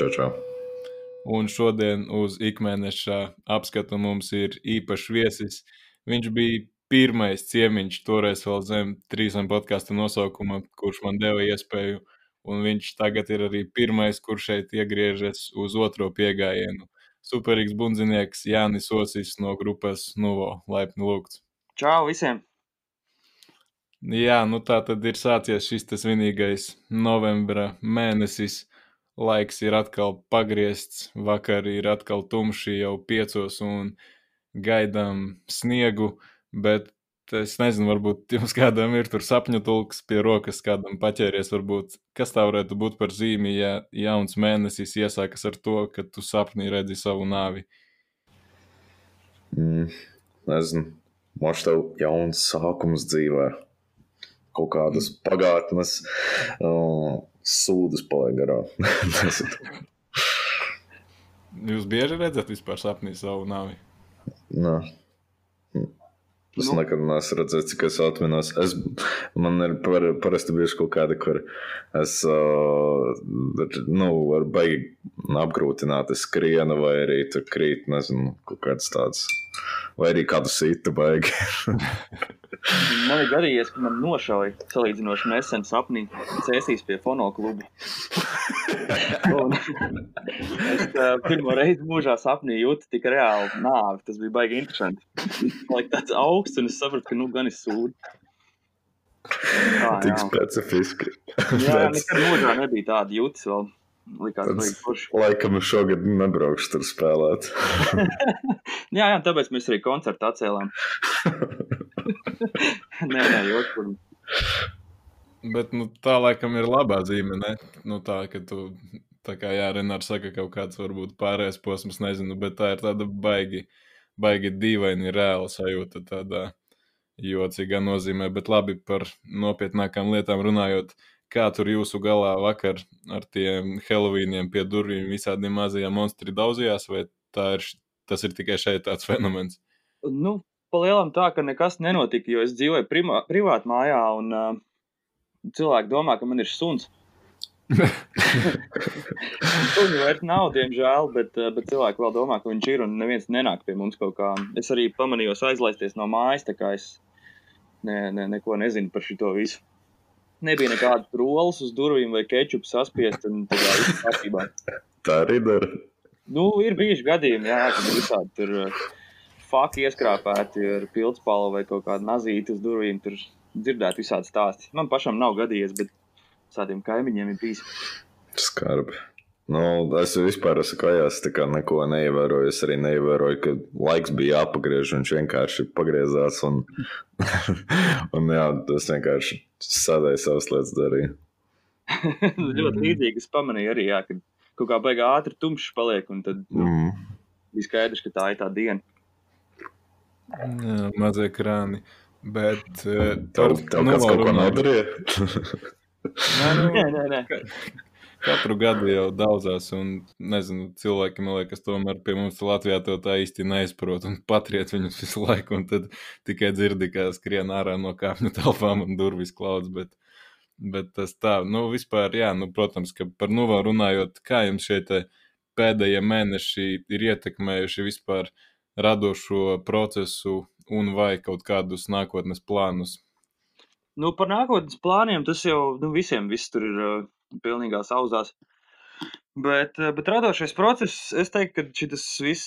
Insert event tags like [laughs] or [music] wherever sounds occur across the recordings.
Čau, čau. Un šodien uz ikmēneša apskatu mums ir īpašs viesis. Viņš bija pirmais ciemiņš toreiz vēl zem trīsam podkāstu nosaukuma, kurš man deva iespēju. Un viņš tagad ir arī pirmais, kurš šeit iegriežas uz otro piegājienu. Superīgs bundzinieks Jānis Osis no grupas Nuvo. Laipni lūgts. Čau visiem! Jā, nu tā tad ir sācies šis svinīgais novembra mēnesis. Laiks ir atkal pagriezts, vakar ir atkal tumši jau piecos un gaidām sniegu, bet es nezinu, varbūt [laughs] jums kādam ir tur sapņu tulks pie rokas, kādam paķēries, varbūt. Kas tā varētu būt par zīmi, ja jauns mēnesis iesākas ar to, ka tu sapnī redzi savu nāvi. Mm, nezinu, man šķiet, jauns sākums dzīvē. Kaut kādas pagātnes. Uh, sūdzes paliek garām. [laughs] Jūs bieži redzat vispār sapnī savu nāvi? Nē. Es nu. nekad neesmu redzējis, cik es atminos. Es, man ir par, parasti bijuši kaut kādi, kur es uh, nu, varu baigi apgrūtināt, es skrienu vai arī tur krīt, nezinu, kaut kādas tādas. Vai arī kādu citu baigi. [laughs] man ir gadījies, ka man nošauja salīdzinoši nesen sapnī cēsīs pie fonokluba. [laughs] es uh, pirmo reizi mūžā sapnī jūtu tik reāli nāvi. Tas bija baigi interesanti. Like tāds augsts, un es sapratu, ka nu gan ir sūdi. Tik specifiski. jā, [laughs] jā nekad mūžā nebija tāda jūtas vēl. Likās, Tāds, laikam šogad nebraukšu tur spēlēt. [laughs] jā, jā, tāpēc mēs arī koncertu atcēlām. [laughs] nē, nē, joku. Bet nu, tā laikam ir labā zīme. Ne? Nu, tā, ka tu, tā kā jā, Renārs saka, kaut kāds varbūt pārējais posms, nezinu, bet tā ir tāda baigi, baigi dīvaini reāla sajūta tādā jocīgā nozīmē. Bet labi par nopietnākām lietām runājot kā tur jūsu galā vakar ar tiem Helovīniem pie durvīm visādiem mazajiem monstriem daudzījās, vai ir, tas ir tikai šeit tāds fenomens? Nu, palielam tā, ka nekas nenotika, jo es dzīvoju primā, privāti mājā un uh, cilvēki domā, ka man ir suns. [laughs] Suņu vairs nav, diemžēl, bet, bet cilvēki vēl domā, ka viņš ir un neviens nenāk pie mums kaut kā. Es arī pamanījos aizlaisties no mājas, tā kā es ne, ne, neko nezinu par šo visu nebija nekādas rolas uz durvīm vai kečupu saspiest. Tā, arī dara. Nu, ir bijuši gadījumi, jā, kad visādi tur uh, faki ieskrāpēti ar pildspalvu vai kaut kādu nazīti uz durvīm. Tur dzirdēt visādi stāsti. Man pašam nav gadījies, bet tādiem kaimiņiem ir bijis. Skarbi. Nu, es vispār esmu kājās, tā kā neko neievēroju. Es arī neievēroju, ka laiks bija jāpagriež, un viņš vienkārši pagriezās. Un, [laughs] un jā, tas vienkārši sēdēja savas lietas darīja. [laughs] ļoti līdzīgi es pamanīju arī, jā, ka kaut kā beigā ātri tumšs paliek, un tad nu, mm. bija skaidrs, ka tā ir tā diena. Jā, mazie krāni. Bet uh, tev, tev kāds kaut ko nodarīja? nē, nu, [laughs] nē, nē, nē. Katru gadu jau daudzās, un nezinu, cilvēki, man liekas, tomēr pie mums Latvijā to tā īsti neizprot un patriet viņus visu laiku, un tad tikai dzirdi, kā skrien ārā no kāpņu telpām un durvis klauds, bet, bet tas tā, nu, vispār, jā, nu, protams, ka par nuvu runājot, kā jums šie pēdējie mēneši ir ietekmējuši vispār radošo procesu un vai kaut kādus nākotnes plānus? Nu, par nākotnes plāniem tas jau nu, visiem viss tur ir pilnīgās auzās. Bet, eh, bet radošais process, es teiktu, ka šis viss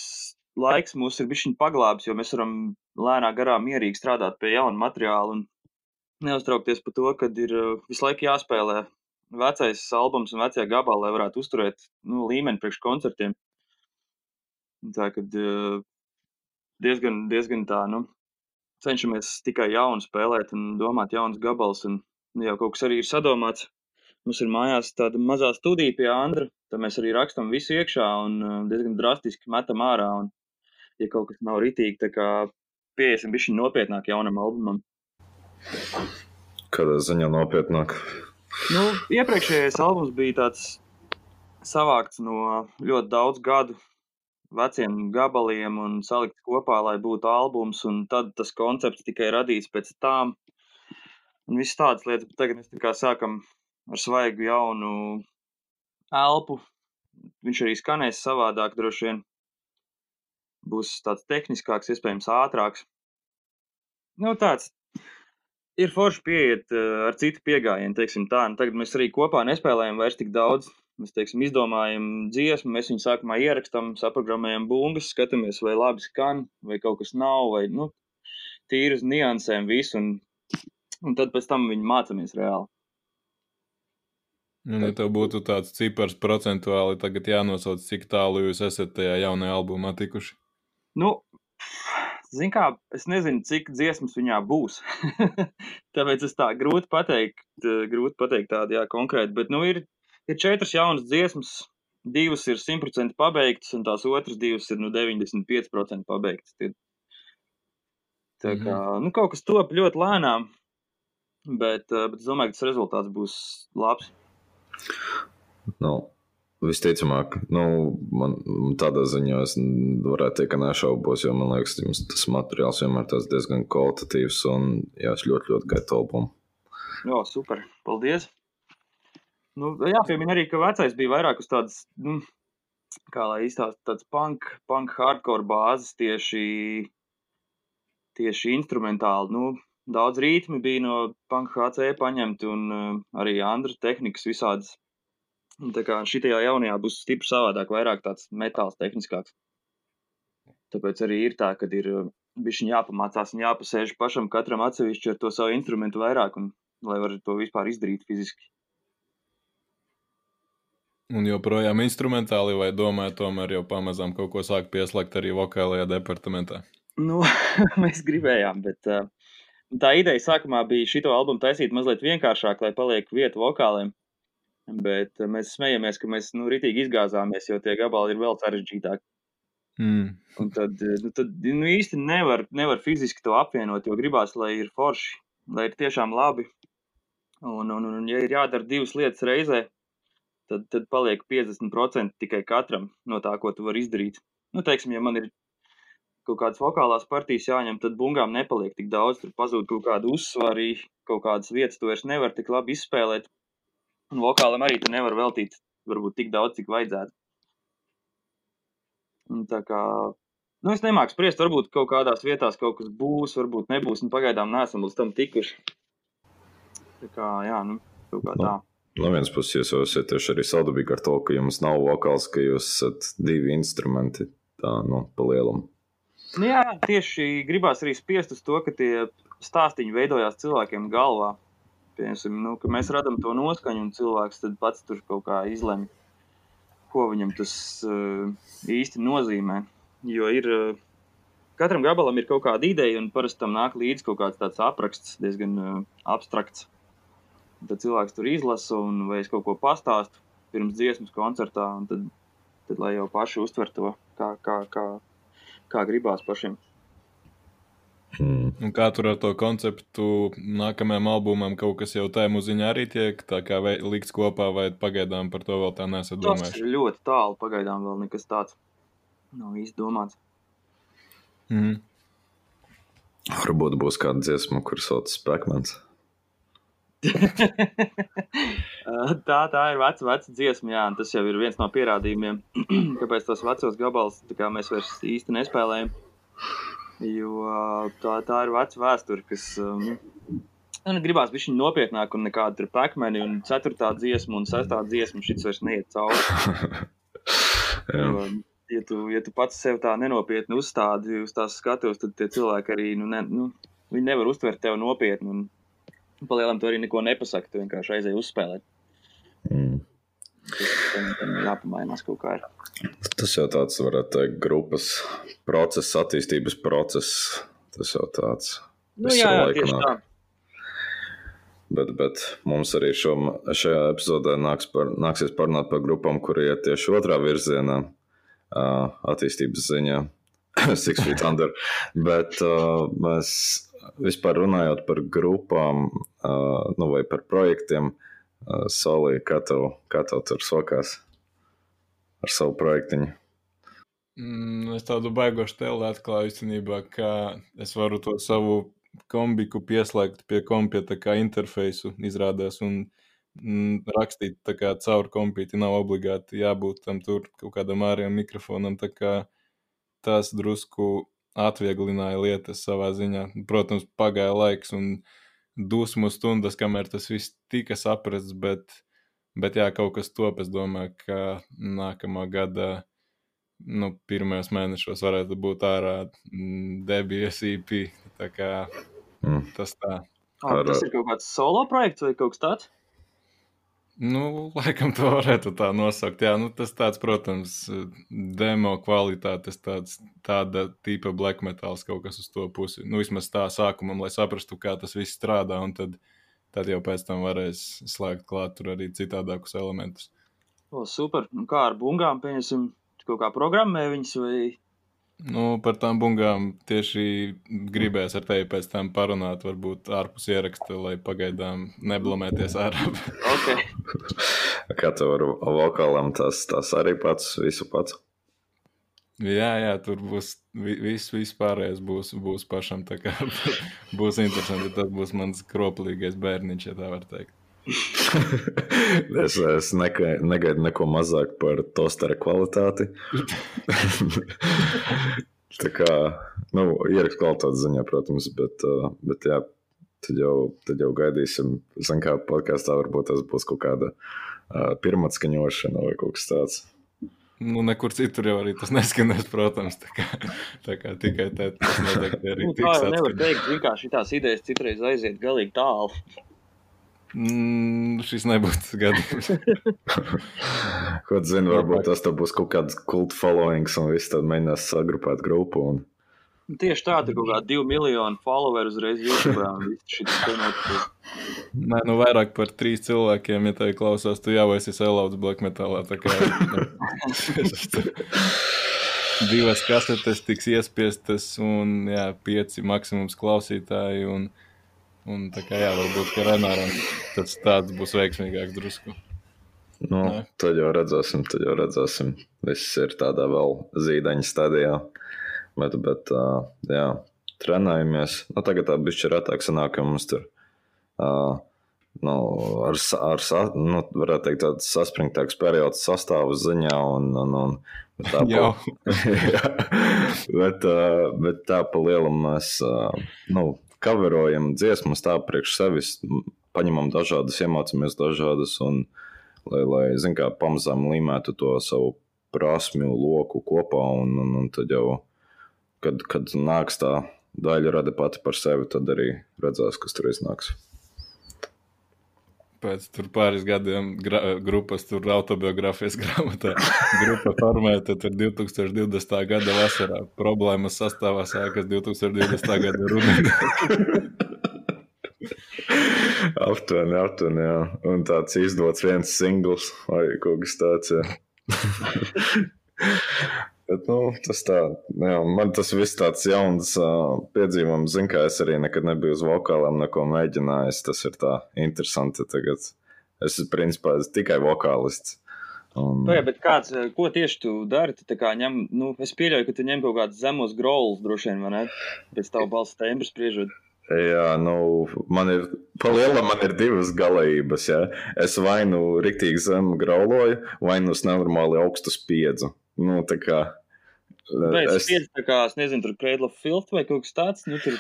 laiks mūs ir bijis paglābis, jo mēs varam lēnā garā mierīgi strādāt pie jauna materiāla un neuztraukties par to, ka ir eh, visu laiku jāspēlē vecais albums un vecie gabali, lai varētu uzturēt nu, līmeni priekš koncertiem. Tā kā eh, diezgan, diezgan tā, nu, cenšamies tikai jaunu spēlēt un domāt jaunas gabals, un jau kaut kas arī ir sadomāts. Mums ir mājās tāda mazā studija pie Andra. Tad mēs arī rakstām visu iekšā un uh, diezgan drastiski metam ārā. Un, ja kaut kas nav ritīgi, tad pieiesim bišķi nopietnāk jaunam albumam. Kādā ziņā nopietnāk? Nu, iepriekšējais albums bija tāds savākts no ļoti daudz gadu veciem gabaliem un salikts kopā, lai būtu albums. Un tad tas koncepts tikai radīts pēc tam. un viss tādas lietas. Bet tagad mēs tā sākam ar svaigu jaunu elpu. Viņš arī skanēs savādāk, droši vien. Būs tāds tehniskāks, iespējams, ātrāks. Nu, tāds ir forši pieiet uh, ar citu pieejamību, teiksim tā. Un tagad mēs arī kopā nespēlējam vairs tik daudz. Mēs teiksim, izdomājam dziesmu, mēs viņu sākumā ierakstām, saprogrammējam bungas, skatāmies, vai labi skan, vai kaut kas nav, vai nu, tīri uz niansēm visu. Un, un tad pēc tam viņi mācāmies reāli. Nu, ja tev būtu tāds cipars procentuāli, tagad jānosauc, cik tālu jūs esat tajā jaunajā albumā tikuši. Nu, Zini, kā es nezinu, cik dziesmas viņā būs. [laughs] Tāpēc es tā grūti pateikt, grūti pateikt tādu jā, konkrēti. Bet nu, ir, ir četras jaunas dziesmas, divas ir 100% pabeigtas, un tās otras divas ir nu, 95% pabeigtas. Tie, tā kā mhm. nu, kaut kas top ļoti lēnām, bet, bet es domāju, ka tas rezultāts būs labs. No. Visticamāk, nu, man tādā ziņā es varētu teikt, ka nešaubos, jo man liekas, ka tas materiāls vienmēr ir diezgan kvalitatīvs un jā, es ļoti, ļoti gaidu albumu. Jā, super. Paldies! Nu, jāpiemina arī, ka vecais bija vairāk uz tādas, nu, kā lai izstāsta, tāds punk, punk hardcore bāzes tieši, tieši instrumentāli. Nu, daudz rītmi bija no punk HC paņemti un uh, arī Andra tehnikas visādas Tā kā šitajā jaunajā būs stipri savādāk, vairāk tāds metāls, tehniskāks. Tāpēc arī ir tā, ka ir uh, bišķiņ jāpamācās un jāpasēž pašam katram atsevišķi ar to savu instrumentu vairāk, un lai var to vispār izdarīt fiziski. Un joprojām instrumentāli vai domāju, tomēr jau pamazām kaut ko sāk pieslēgt arī vokālajā departamentā? Nu, [laughs] mēs gribējām, bet uh, tā ideja sākumā bija šito albumu taisīt mazliet vienkāršāk, lai paliek vieta vokāliem. Bet eh, mēs smejamies, ka mēs nu, ritīgi izgāzāmies, jo tie gabali ir vēl sarežģītāki. Mm. Un tad, eh, nu, tad nu, īsti nevar, nevar fiziski to apvienot, jo gribās, lai ir forši, lai ir tiešām labi. Un, un, un ja ir jādara divas lietas reizē, tad, tad paliek 50% tikai katram no tā, ko tu vari izdarīt. Nu, teiksim, ja man ir kaut kādas vokālās partijas jāņem, tad bungām nepaliek tik daudz. Tur pazūd kaut kāda uzsvara, kaut kādas vietas, tu vairs nevari tik labi izspēlēt. Un vokālam arī tu nevari veltīt varbūt tik daudz, cik vajadzētu. Un tā kā, nu es nemāku spriest, varbūt kaut kādās vietās kaut kas būs, varbūt nebūs, un pagaidām neesam līdz tam tikuši. Tā kā, jā, nu, kaut kā tā. No vienas puses, jūs esat tieši arī saldabīgi ar to, ka jums nav vokāls, ka jūs esat divi instrumenti, tā, nu, pa lielumu. Nu jā, tieši gribās arī spiest uz to, ka tie stāstiņi veidojās cilvēkiem galvā. Piemēram, nu, mēs radām to noskaņu, un cilvēks pats tur kaut kā izlemj, ko viņam tas uh, īsti nozīmē. Jo ir, uh, katram gabalam ir kaut kāda ideja, un parasti tam nāk līdzi kaut kāds tāds apraksts, diezgan uh, abstrakts. Tad cilvēks tur izlasa, un vai es kaut ko pastāstu pirms dziesmas koncertā, un tad, tad lai jau paši uztver to, kā, kā, kā, kā gribās pašiem. Mm. Un kā tur ar to konceptu nākamajam albumam kaut kas jau tajā muziņā arī tiek likts kopā, vai pagaidām par to vēl tā nesat domājuši? Tas ir ļoti tālu, pagaidām vēl nekas tāds nav īsti domāts. Mm. Varbūt būs kāda dziesma, kur sauc Spekmans. [laughs] tā, tā ir veca, veca dziesma, jā, un tas jau ir viens no pierādījumiem, [clears throat] kāpēc tos vecos gabalus mēs vairs īsti nespēlējam. Jo tā, tā ir veca vēsture, kas nu, nu, gribās būt viņa nopietnāk, un nekāda tur pekmeni, un ceturtā dziesma un sestā dziesma šis vairs neiet cauri. [laughs] jo, ja, tu, ja tu pats sev tā nenopietni uzstādi uz tās skatuves, tad tie cilvēki arī nu, ne, nu, nevar uztvert tevi nopietni. Un palielam to arī neko nepasaka, tu vienkārši aizēji uzspēlēt. Mm. Tam jāpamainās kaut kā. Ir. Tas jau tāds, varētu teikt, grupas process, attīstības process. Tas jau tāds. Nu, jā, tieši nāk. tā. Bet, bet mums arī šo, šajā epizodē nāks par, nāksies parunāt par grupām, kur iet tieši otrā virzienā, uh, attīstības ziņā. [coughs] Six Feet Under. Bet uh, mēs vispār runājot par grupām uh, nu, vai par projektiem, uh, Solī, kā tev, kā tev tur sokās ar savu projektiņu? Mm, es tādu baigošu tēlu atklāju īstenībā, ka es varu to savu kombiku pieslēgt pie kompija kā interfeisu izrādās. Un, mm, Rakstīt tā kā caur kompīti nav obligāti jābūt tam tur kaut kādam ārējam mikrofonam. Tā kā tas drusku atvieglināja lietas savā ziņā. Protams, pagāja laiks un dusmu stundas, kamēr tas viss tika saprasts, bet, bet jā, kaut kas top. Es domāju, ka nākamā gada nu, pirmajos mēnešos varētu būt ārā mm, debijas IP. Tā kā mm. tas tā. Ah, tas ir kaut kāds solo projekts vai kaut kas tāds? Nu, laikam to varētu tā nosaukt. Jā, nu, tas tāds, protams, demo kvalitātes, tāds, tāda tipa black metāls kaut kas uz to pusi. Nu, vismaz tā sākumam, lai saprastu, kā tas viss strādā, un tad, tad jau pēc tam varēs slēgt klāt tur arī citādākus elementus. O, super. Un kā ar bungām, pieņemsim, kaut kā programmē viņas vai Nu, par tām bungām tieši gribēs ar tevi pēc tam parunāt, varbūt ārpus ieraksta, lai pagaidām neblamēties ārā. okay. [laughs] [laughs] Kā tev ar vokālām tas, tas arī pats, visu pats? Jā, jā, tur būs viss, viss pārējais būs, būs pašam. [laughs] būs interesanti. Tas būs mans kroplīgais bērniņš, ja tā var teikt. [laughs] es es neka, negaidu neko mazāk par tostera kvalitāti. Tā kā, nu, ierakstu kvalitātes ziņā, protams, bet, uh, bet jā, tad jau, tad jau gaidīsim. Zin kā podkāstā varbūt tas būs kaut kāda uh, pirmatskaņošana vai kaut kas tāds. Nu, nekur citur jau arī tas neskanēs, protams. Tā kā, tā kā tikai tā, tas noteikti arī nu, tā jau nevar teikt, vienkārši tās idejas citreiz aiziet galīgi tālu. Mm, šis nebūtu gadījums. [laughs] Ko zinu, varbūt tas būs kaut kāds kultu followings, un viss tad mēģinās sagrupēt grupu. Un... Tieši tā, tā kaut kāda divu miljonu followeru uzreiz YouTube. Nē, nu vairāk par trīs cilvēkiem, ja tevi klausās, tu jau esi selauts black metālā. Kā, [laughs] divas kasetes tiks iespiestas un jā, pieci maksimums klausītāji. Un, Un tā kā jā, varbūt Renāram tas tāds būs veiksmīgāks drusku. Nu, Nē. tad jau redzēsim, tad jau redzēsim. Viss ir tādā vēl zīdaņa stadijā. Bet, bet uh, jā, trenējamies. Nu, tagad tā bišķi retāk sanāk, ka mums tur uh, nu, ar, ar nu, varētu teikt, tāds saspringtāks periods sastāvu ziņā. Un, un, un, bet tā, pa, [laughs] jā, bet, bet tā pa lielam mēs, nu, coverojam dziesmas tā priekš sevis, paņemam dažādas, iemācāmies dažādas, un lai, lai zin, kā pamazām līmētu to savu prasmju loku kopā, un, un, un tad jau, kad, kad nāks tā daļa rada pati par sevi, tad arī redzēs, kas tur iznāks pēc pāris gadiem gra, grupas tur autobiogrāfijas [laughs] grāmatā grupa formēta tur 2020. gada vasarā. Problēmas sastāvā sākas 2020. gada rudenī. [laughs] aptuveni, aptuveni, jā. Un tāds izdots viens singls vai kaut kas tāds. [laughs] Bet, nu, tas tā, jā, man tas viss tāds jauns uh, piedzīvums. Zinu, ka es arī nekad nebiju uz vokāliem, neko mēģinājis. Tas ir tā interesanti. Tagad es esmu principā es tikai vokālists. Un... Jā, bet kāds, ko tieši tu dari? Tu ņem, nu, es pieļauju, ka tu ņem kaut kādus zemos grolus, droši vien, vai ne? Pēc tavu balss tembra spriežot. Jā, nu, man ir palielam, man ir divas galējības. Ja? Es vai nu riktīgi zemu grauloju, vai nu es nenormāli augstu spiedzu. Nu, tā kā. Vai es spiedzu, tā kā, es nezinu, tur Cradle of Filth vai kaut kas tāds, nu, tur.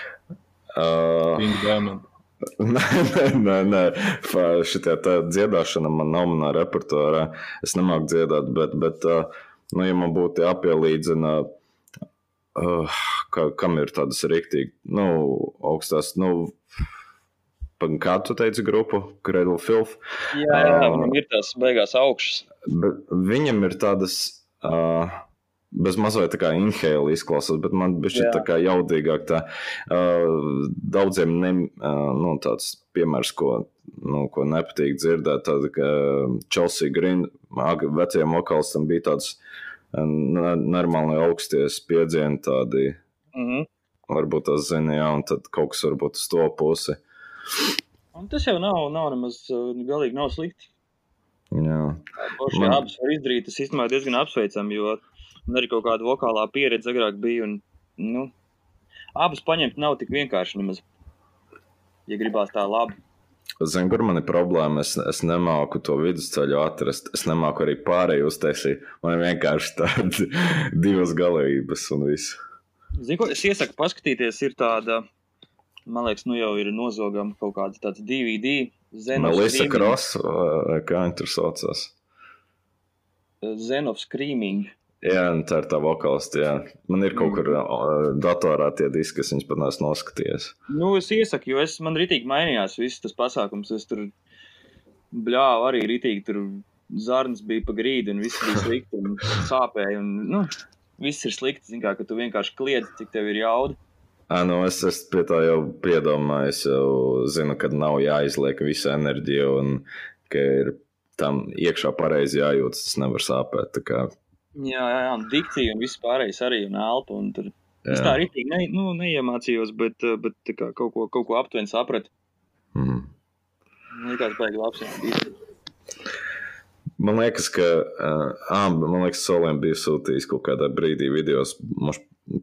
Uh, [laughs] nē, nē, nē, nē. Šitie tā dziedāšana man nav manā repertuārā. Es nemāku dziedāt, bet, bet uh, nu, ja man būtu jāpielīdzina, uh, ka, kam ir tādas rīktīgi, nu, augstās, nu, kā tu teici, grupu, Cradle Filth. Jā, jā, uh, viņam ir tās beigās augšas. Viņam ir tādas Uh, bez mazliet tā kā inhēla izklausās, bet man bija tā kā jaudīgāk. Tā, uh, daudziem ne, uh, nu, tāds piemērs, ko, nu, ko nepatīk dzirdēt, tāda kā Chelsea Green, vecajam vokālistam bija tāds uh, normāli augstie spiedzieni, tādi. Mm -hmm. Varbūt tas zina, jā, un tad kaut kas varbūt uz to pusi. Un tas jau nav, nav nemaz galīgi nav slikti. Jā, Šie Man... abas var izdarīt. Tas īstenībā diezgan apsveicami, jo man arī kaut kāda vokālā pieredze agrāk bija. Un, nu, abas paņemt nav tik vienkārši nemaz. ja gribās tā labi. Zinu, kur man ir problēma. Es, es nemāku to vidusceļu atrast. Es nemāku arī pārēju uztaisīt. Man vienkārši tādas [laughs] divas galējības un viss. Zinu, ko es iesaku paskatīties. Ir tāda, man liekas, nu jau ir nozogama kaut kāda tāds DVD. Melissa Cross, kā viņi tur saucās? Zen of Screaming. Jā, tā ir tā vokāliste. Jā. Man ir kaut kur uh, datorā tie diski, kas viņas pat neesmu noskatījies. Nu, es iesaku, jo es, man ritīgi mainījās viss tas pasākums. Es tur bļāvu arī ritīgi, tur zarnas bija pa grīdu un viss bija slikti un sāpēja. Un, nu, viss ir slikti, kā, ka tu vienkārši kliedzi, cik tev ir jauda. À, nu es esmu pie tā jau piedomājis. Es jau zinu, ka nav jāizliek visa enerģija un ka ir tam iekšā pareizi jājūtas. Tas nevar sāpēt. Jā, jā, un dikcija un viss pārējais arī, un elpa. Un tur. Es tā arī ne, nu, neiemācījos, bet, eh, bet kā, kaut, ko, kaut ko aptuveni sapratu. Mm. Man liekas, baigi labs. Jā. Man liekas, ka uh, man liekas, Solēm bija sūtījis kaut kādā brīdī video.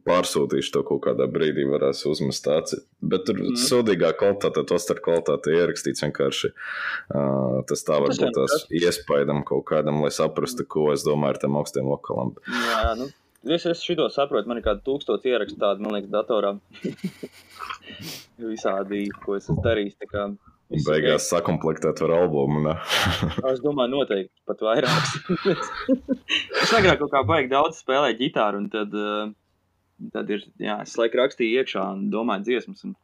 Pārsūtīšu to kaut kādā brīdī, varēs uzmest tāds. Bet tur mm. sūdīgā kvalitāte, to starp kvalitāti ierakstīts vienkārši. Uh, tas tā var būt tās iespaidam kaut kādam, lai saprastu, ko es domāju ar tiem augstiem vokaliem. Jā, nu. Es, es šo saprotu, man ir kādi tūkstoši ierakstu tādu, man liekas, datorā. [laughs] Visādi, ko es esmu darījis. Beigās sakomplektēt ar albumu. [laughs] es domāju, noteikti pat vairāk. [laughs] es agrāk kaut kā baigi daudz spēlēju ģitāru, un tad uh, tad ir, jā, es laiku rakstīju iekšā un domāju dziesmas, un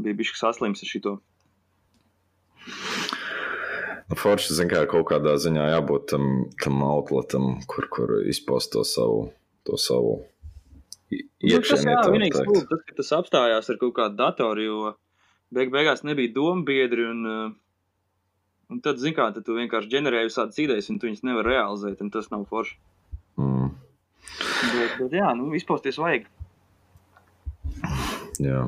bija bišķi saslims ar šito. Nu, forši, zin kā, kaut kādā ziņā jābūt tam, tam outletam, kur, kur izpaust to savu, to savu iekšēni. Nu, tas, jā, vienīgs lūk, tas, ka tas apstājās ar kaut kādu datoru, jo beig beigās nebija dombiedri, un, un tad, zin kā, tad tu vienkārši ģenerēji visādas idejas, un tu viņas nevar realizēt, un tas nav forši. Mm. Bet, bet jā, nu, izpausties vajag. Jā.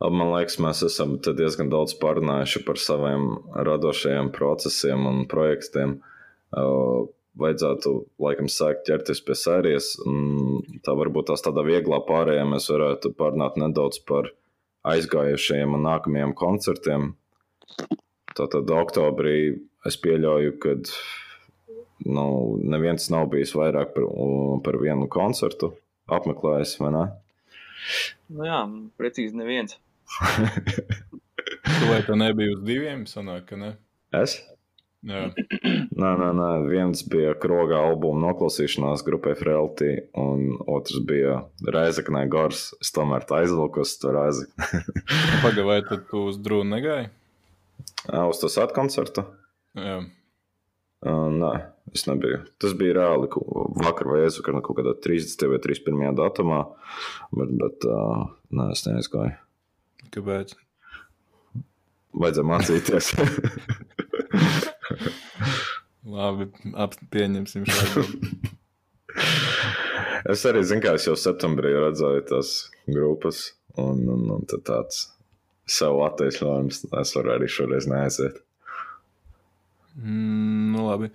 Man liekas, mēs esam diezgan daudz parunājuši par saviem radošajiem procesiem un projektiem. Vajadzētu, laikam, sākt ķerties pie sērijas. Tā varbūt tās tādā vieglā pārējā mēs varētu parunāt nedaudz par aizgājušajiem un nākamajiem koncertiem. Tātad oktobrī es pieļauju, ka nu, neviens nav bijis vairāk par, par vienu koncertu apmeklējis, vai ne? Nu jā, precīzi neviens. tu vai tu nebija uz diviem, sanāk, ka ne? Es? Jā. Nē, nē, nē, viens bija krogā albuma noklausīšanās grupē Frelti, un otrs bija Reizeknē Gors. Es tomēr tā aizvilku uz to reizi. [laughs] Pagaidām, vai tu uz drūnu negāji? Uz to sat koncertu? Jā. Uh, nē, es nebiju. Tas bija reāli vakar vai aizvakar, kaut kādā 30. vai 31. datumā, bet, bet uh, nē, es neaizgāju. Kāpēc? Vajadzēja mācīties. [laughs] Labi, pieņemsim šādu. es arī zinu, kā es jau septembrī redzēju tās grupas, un, un, un tāds sev attaisnojums, es varu arī šoreiz neaiziet. Mm, nu, labi.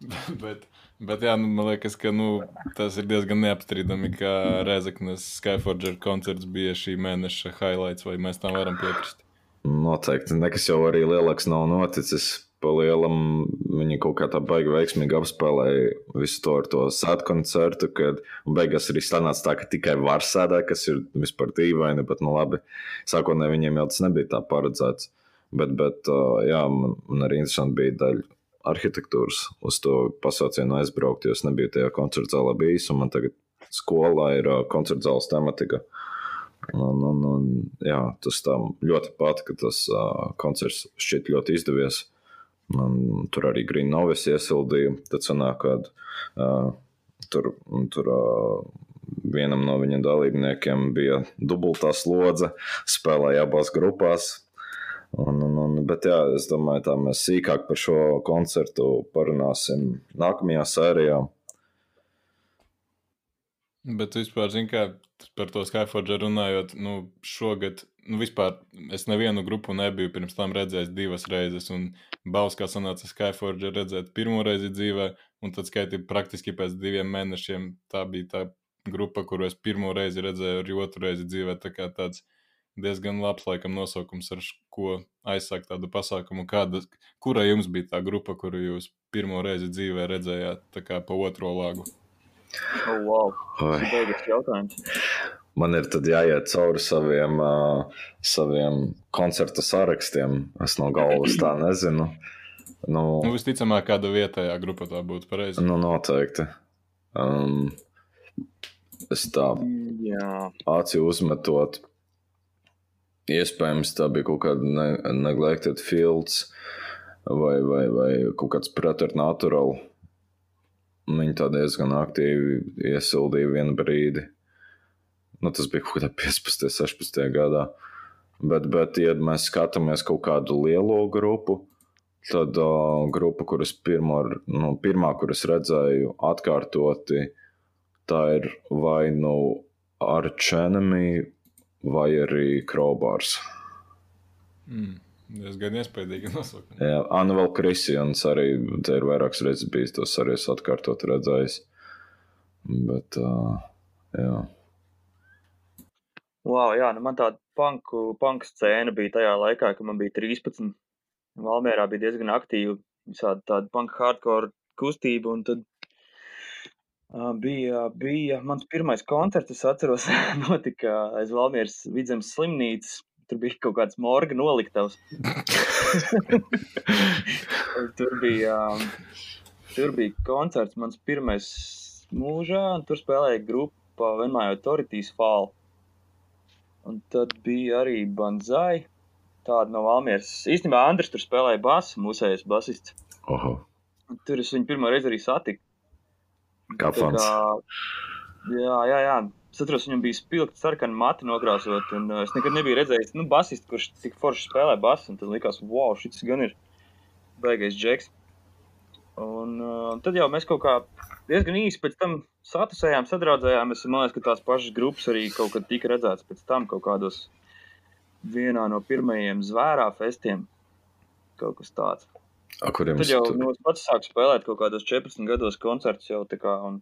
[laughs] bet, bet jā, nu, man liekas, ka nu, tas ir diezgan neapstrīdami, ka Rezeknas Skyforger koncerts bija šī mēneša highlights, vai mēs tam varam piekrist. Noteikti. Nekas jau arī lielāks nav noticis. Pa lielam viņi kaut kā tā baigi veiksmīgi apspēlēja visu to ar to sēdu koncertu, kad beigās arī sanāca tā, ka tikai var sēdēt, kas ir vispār dīvaini, bet nu labi, sākotnēji viņiem jau tas nebija tā paredzēts. Bet, bet jā, man, man arī interesanti bija daļa arhitektūras uz to pasaucienu aizbraukt, jo es nebiju tajā koncerta zālē bijis, un man tagad skolā ir koncerta zāles tematika. Un, un, un, jā, tas tā ļoti patika, ka tas uh, koncerts šķiet ļoti izdevies. Un, tur arī Green Novis iesildīja. Tad sanāk, ka uh, tur, tur uh, vienam no viņa dalībniekiem bija dubultā slodze, spēlēja abās grupās. Un, un, un, bet jā, es domāju, tā mēs sīkāk par šo koncertu parunāsim nākamajā sērijā. Bet vispār, zin kā, par to Skyforger runājot, nu, šogad, nu, vispār es nevienu grupu nebiju pirms tam redzējis divas reizes, un Bauskā sanāca Skyforger redzēt pirmo reizi dzīvē, un tad skaitīt praktiski pēc diviem mēnešiem tā bija tā grupa, kuru es pirmo reizi redzēju, arī otru reizi dzīvē, tā kā tāds diezgan labs, laikam, nosaukums, ar ko aizsākt tādu pasākumu. Kāda, kura jums bija tā grupa, kuru jūs pirmo reizi dzīvē redzējāt pa otro lagu? Oh, wow. Tas ir beigas jautājums. Man ir jāiet cauri saviem, uh, saviem koncertu sarakstiem. Es no galvas tā nezinu. Nu, nu, visticamāk, kāda vietējā grupa tā būtu pareizi. Nu, noteikti. Um, es tā aci uzmetot. Iespējams, tā bija kaut kāda ne neglected fields vai, vai, vai kaut kāds preternatural. Viņi tā diezgan aktīvi iesildīja vienu brīdi. Nu, tas bija kaut kādā 15, 16 gadā. Bet, bet, ja mēs skatāmies kaut kādu lielo grupu, tad uh, grupa, kuras pirmo, nu, pirmā, kuras redzēju atkārtoti, tā ir vai nu Arčenemy vai arī Crowbars. Mm. Diezgan iespaidīgi [laughs] nosaukumi. Jā, Anna vēl Kristians arī te ir vairākas reizes bijis, tos arī es atkārtot redzējis. Bet, uh, jā. Wow, jā, nu man tāda punku, punk scēna bija tajā laikā, kad man bija 13. Valmērā bija diezgan aktīva visādi tāda punk hardcore kustība, un tad bija, bija mans pirmais koncerts, es atceros, [laughs] notika aiz Valmieras vidzemes slimnīcas, tur bija kaut kāds morga noliktavs. [laughs] tur bija, tur bija koncerts, mans pirmais mūžā, un tur spēlēja grupa Venmājo Toritīs Fall. Un tad bija arī Banzai, tāda no Valmieras. Īstenībā Andris tur spēlēja basu, mūsējais basists. Oho. Tur es viņu pirmo reizi arī satiku. Kā fans. Jā, jā, jā. Es atceros, viņam bija spilgti sarkani mati nokrāsot, un uh, es nekad nebiju redzējis, nu, basistu, kurš tik forši spēlē basu, tad likās, wow, šis gan ir baigais džeks. Un uh, tad jau mēs kaut kā diezgan īsi pēc tam satusējām, sadraudzējāmies, man liekas, ka tās pašas grupas arī kaut kad tika redzētas pēc tam kaut kādos vienā no pirmajiem zvērā festiem, kaut kas tāds. A, kuriem tad jau tu... nu, pats sāku spēlēt kaut kādos 14 gados koncertus jau tā kā, un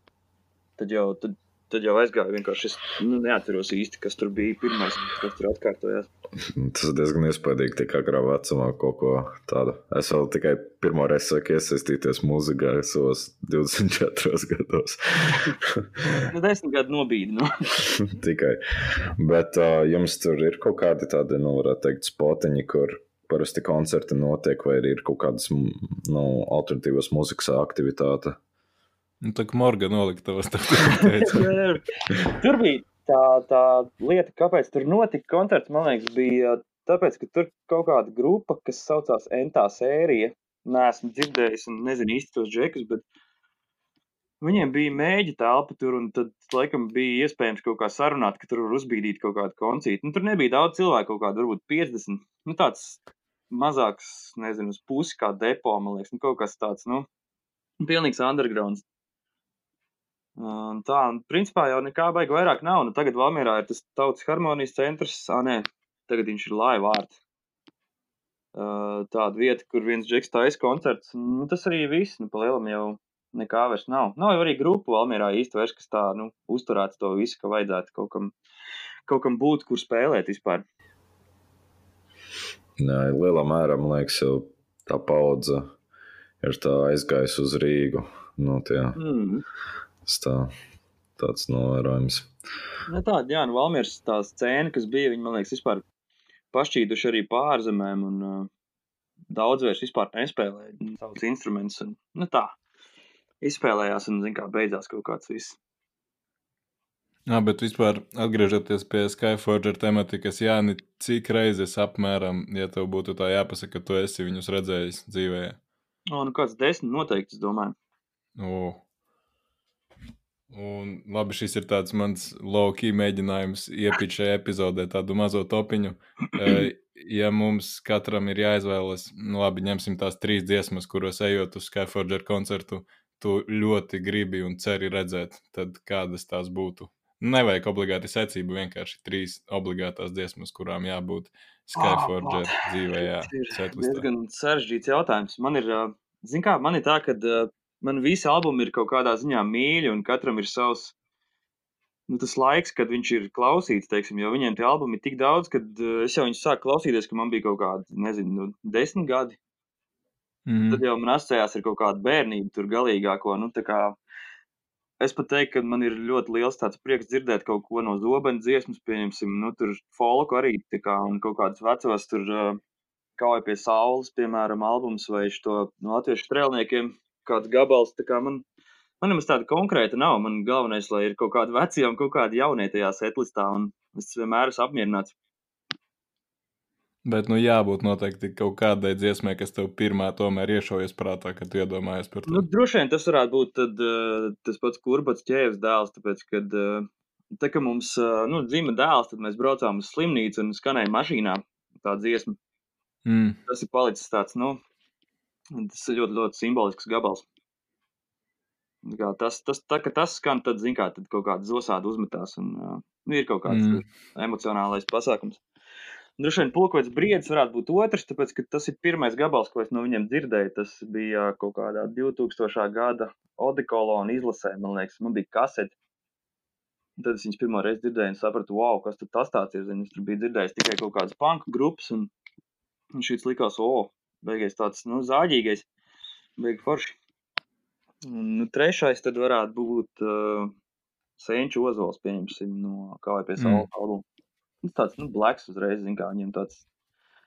tad jau, tad tad jau aizgāju. Vienkārši es nu, neatceros īsti, kas tur bija pirmais, kas tur atkārtojās. [laughs] Tas diezgan iespaidīgi, tik agrā vecumā kaut ko tādu. Es vēl tikai pirmo reizi sāku iesaistīties mūzikā, savos 24 [laughs] gados. [laughs] nu, desmit gadu nobīdi. Nu. tikai. Bet uh, jums tur ir kaut kādi tādi, nu, varētu teikt, spotiņi, kur parasti koncerti notiek, vai ir kaut kādas nu, alternatīvas mūzikas aktivitātes. Nu, tā kā Morga noliktavas [laughs] tā tur bija tā, tā lieta, kāpēc tur notika koncerts, man liekas, bija tāpēc, ka tur kaut kāda grupa, kas saucās Entā sērija, neesmu dzirdējis un nezinu īsti tos džekus, bet viņiem bija mēģi telpa tur, un tad, laikam, bija iespējams kaut kā sarunāt, ka tur var uzbīdīt kaut kādu koncītu. Nu, tur nebija daudz cilvēku, kaut kādu varbūt 50, nu, tāds mazāks, nezinu, uz pusi kā depo, man liekas, nu, kaut kas tāds, nu, pilnīgs undergrounds. Un tā, un principā jau nekā baigi vairāk nav. Nu, tagad Valmierā ir tas tautas harmonijas centrs, ah, nē, tagad viņš ir laiva vārds. Uh, tāda vieta, kur viens džeks taisa koncerts. Nu, tas arī viss, nu, pa lielam jau nekā vairs nav. Nav arī grupu Valmierā īsti vairs, kas tā, nu, uzturētu to visu, ka vajadzētu kaut kam, kaut kam būt, kur spēlēt vispār. Lielā mērā, man liekas, jau tā paudze ir tā aizgājusi uz Rīgu. Nu, tie, mm. Tā, tāds novērojums. Nu, tāda, jā, nu, Valmieras tā scēna, kas bija, viņi, man liekas, vispār pašķīduši arī pārzemēm, un uh, daudz vairs vispār nespēlēja savus instrumentus, un, nu, tā, izspēlējās, un, zin kā, beidzās kaut kāds viss. Jā, bet vispār atgriežoties pie Skyforger tematikas, Jāni, cik reizes apmēram, ja tev būtu tā jāpasaka, ka tu esi viņus redzējis dzīvē? O, nu kāds desmit noteikti, es domāju. O, Un, labi, šis ir tāds mans low-key mēģinājums iepīt šajā epizodē tādu mazo topiņu. ja mums katram ir jāizvēlas, nu labi, ņemsim tās trīs dziesmas, kuros ejot uz Skyforger koncertu, tu ļoti gribi un ceri redzēt, tad kādas tās būtu. Nevajag obligāti secību, vienkārši trīs obligātās dziesmas, kurām jābūt Skyforger oh, dzīvē. Jā, tas ir diezgan sarežģīts jautājums. Man ir, kā, man ir tā, ka man visi albumi ir kaut kādā ziņā mīļi, un katram ir savs, nu, tas laiks, kad viņš ir klausīts, teiksim, jo viņiem tie albumi ir tik daudz, ka es jau viņus sāku klausīties, ka man bija kaut kādi, nezinu, nu, desmit gadi. Mm. Tad jau man asociējās ar kaut kādu bērnību, tur galīgāko. Nu, kā, es pat teiktu, ka man ir ļoti liels prieks dzirdēt kaut ko no zobena dziesmas, pieņemsim, nu, tur folku arī, kā, un kaut kādas vecos tur uh, kauja pie saules, piemēram, albums vai šo no latviešu strēlniekiem, kāds gabals. Kā man, Man nemaz tāda konkrēta nav. Man galvenais, lai ir kaut kādi veci un kaut kādi jaunie tajā setlistā, un es vienmēr esmu apmierināts. Bet, nu, jābūt noteikti kaut kādai dziesmai, kas tev pirmā tomēr iešaujas prātā, kad tu iedomājies par to. Nu, droši vien tas varētu būt tad, uh, tas pats kurbats ķēves dēls, tāpēc, kad, uh, tā, ka mums, uh, nu, dzima dēls, tad mēs braucām uz slimnīcu un skanēja mašīnā tā dziesma. Mm. Tas ir palicis tāds, nu, tas ir ļoti, ļoti simbolisks gabals. Kā tas, tas, tā, tas skan, tad, zin, kā, tad kaut kāda zosāda uzmetās un nu, ir kaut kāds mm. emocionālais pasākums. Droši vien pulkots briedis varētu būt otrs, tāpēc, ka tas ir pirmais gabals, ko es no viņiem dzirdēju. Tas bija kaut kādā 2000. gada Odikolona izlasē, man liekas, man bija kasete. Tad es viņus pirmo reizi dzirdēju un sapratu, wow, kas tas tāds ir. Es tur biju dzirdējis tikai kaut kādas panku grupas, un, un šis likās, o, oh, beigās tāds, nu, zāģīgais, beig forši. Un, nu, trešais tad varētu būt uh, Senču Ozols, pieņemsim, no KVP Saula mm. albuma. Tas tāds, nu, blacks uzreiz, zin kā viņiem tāds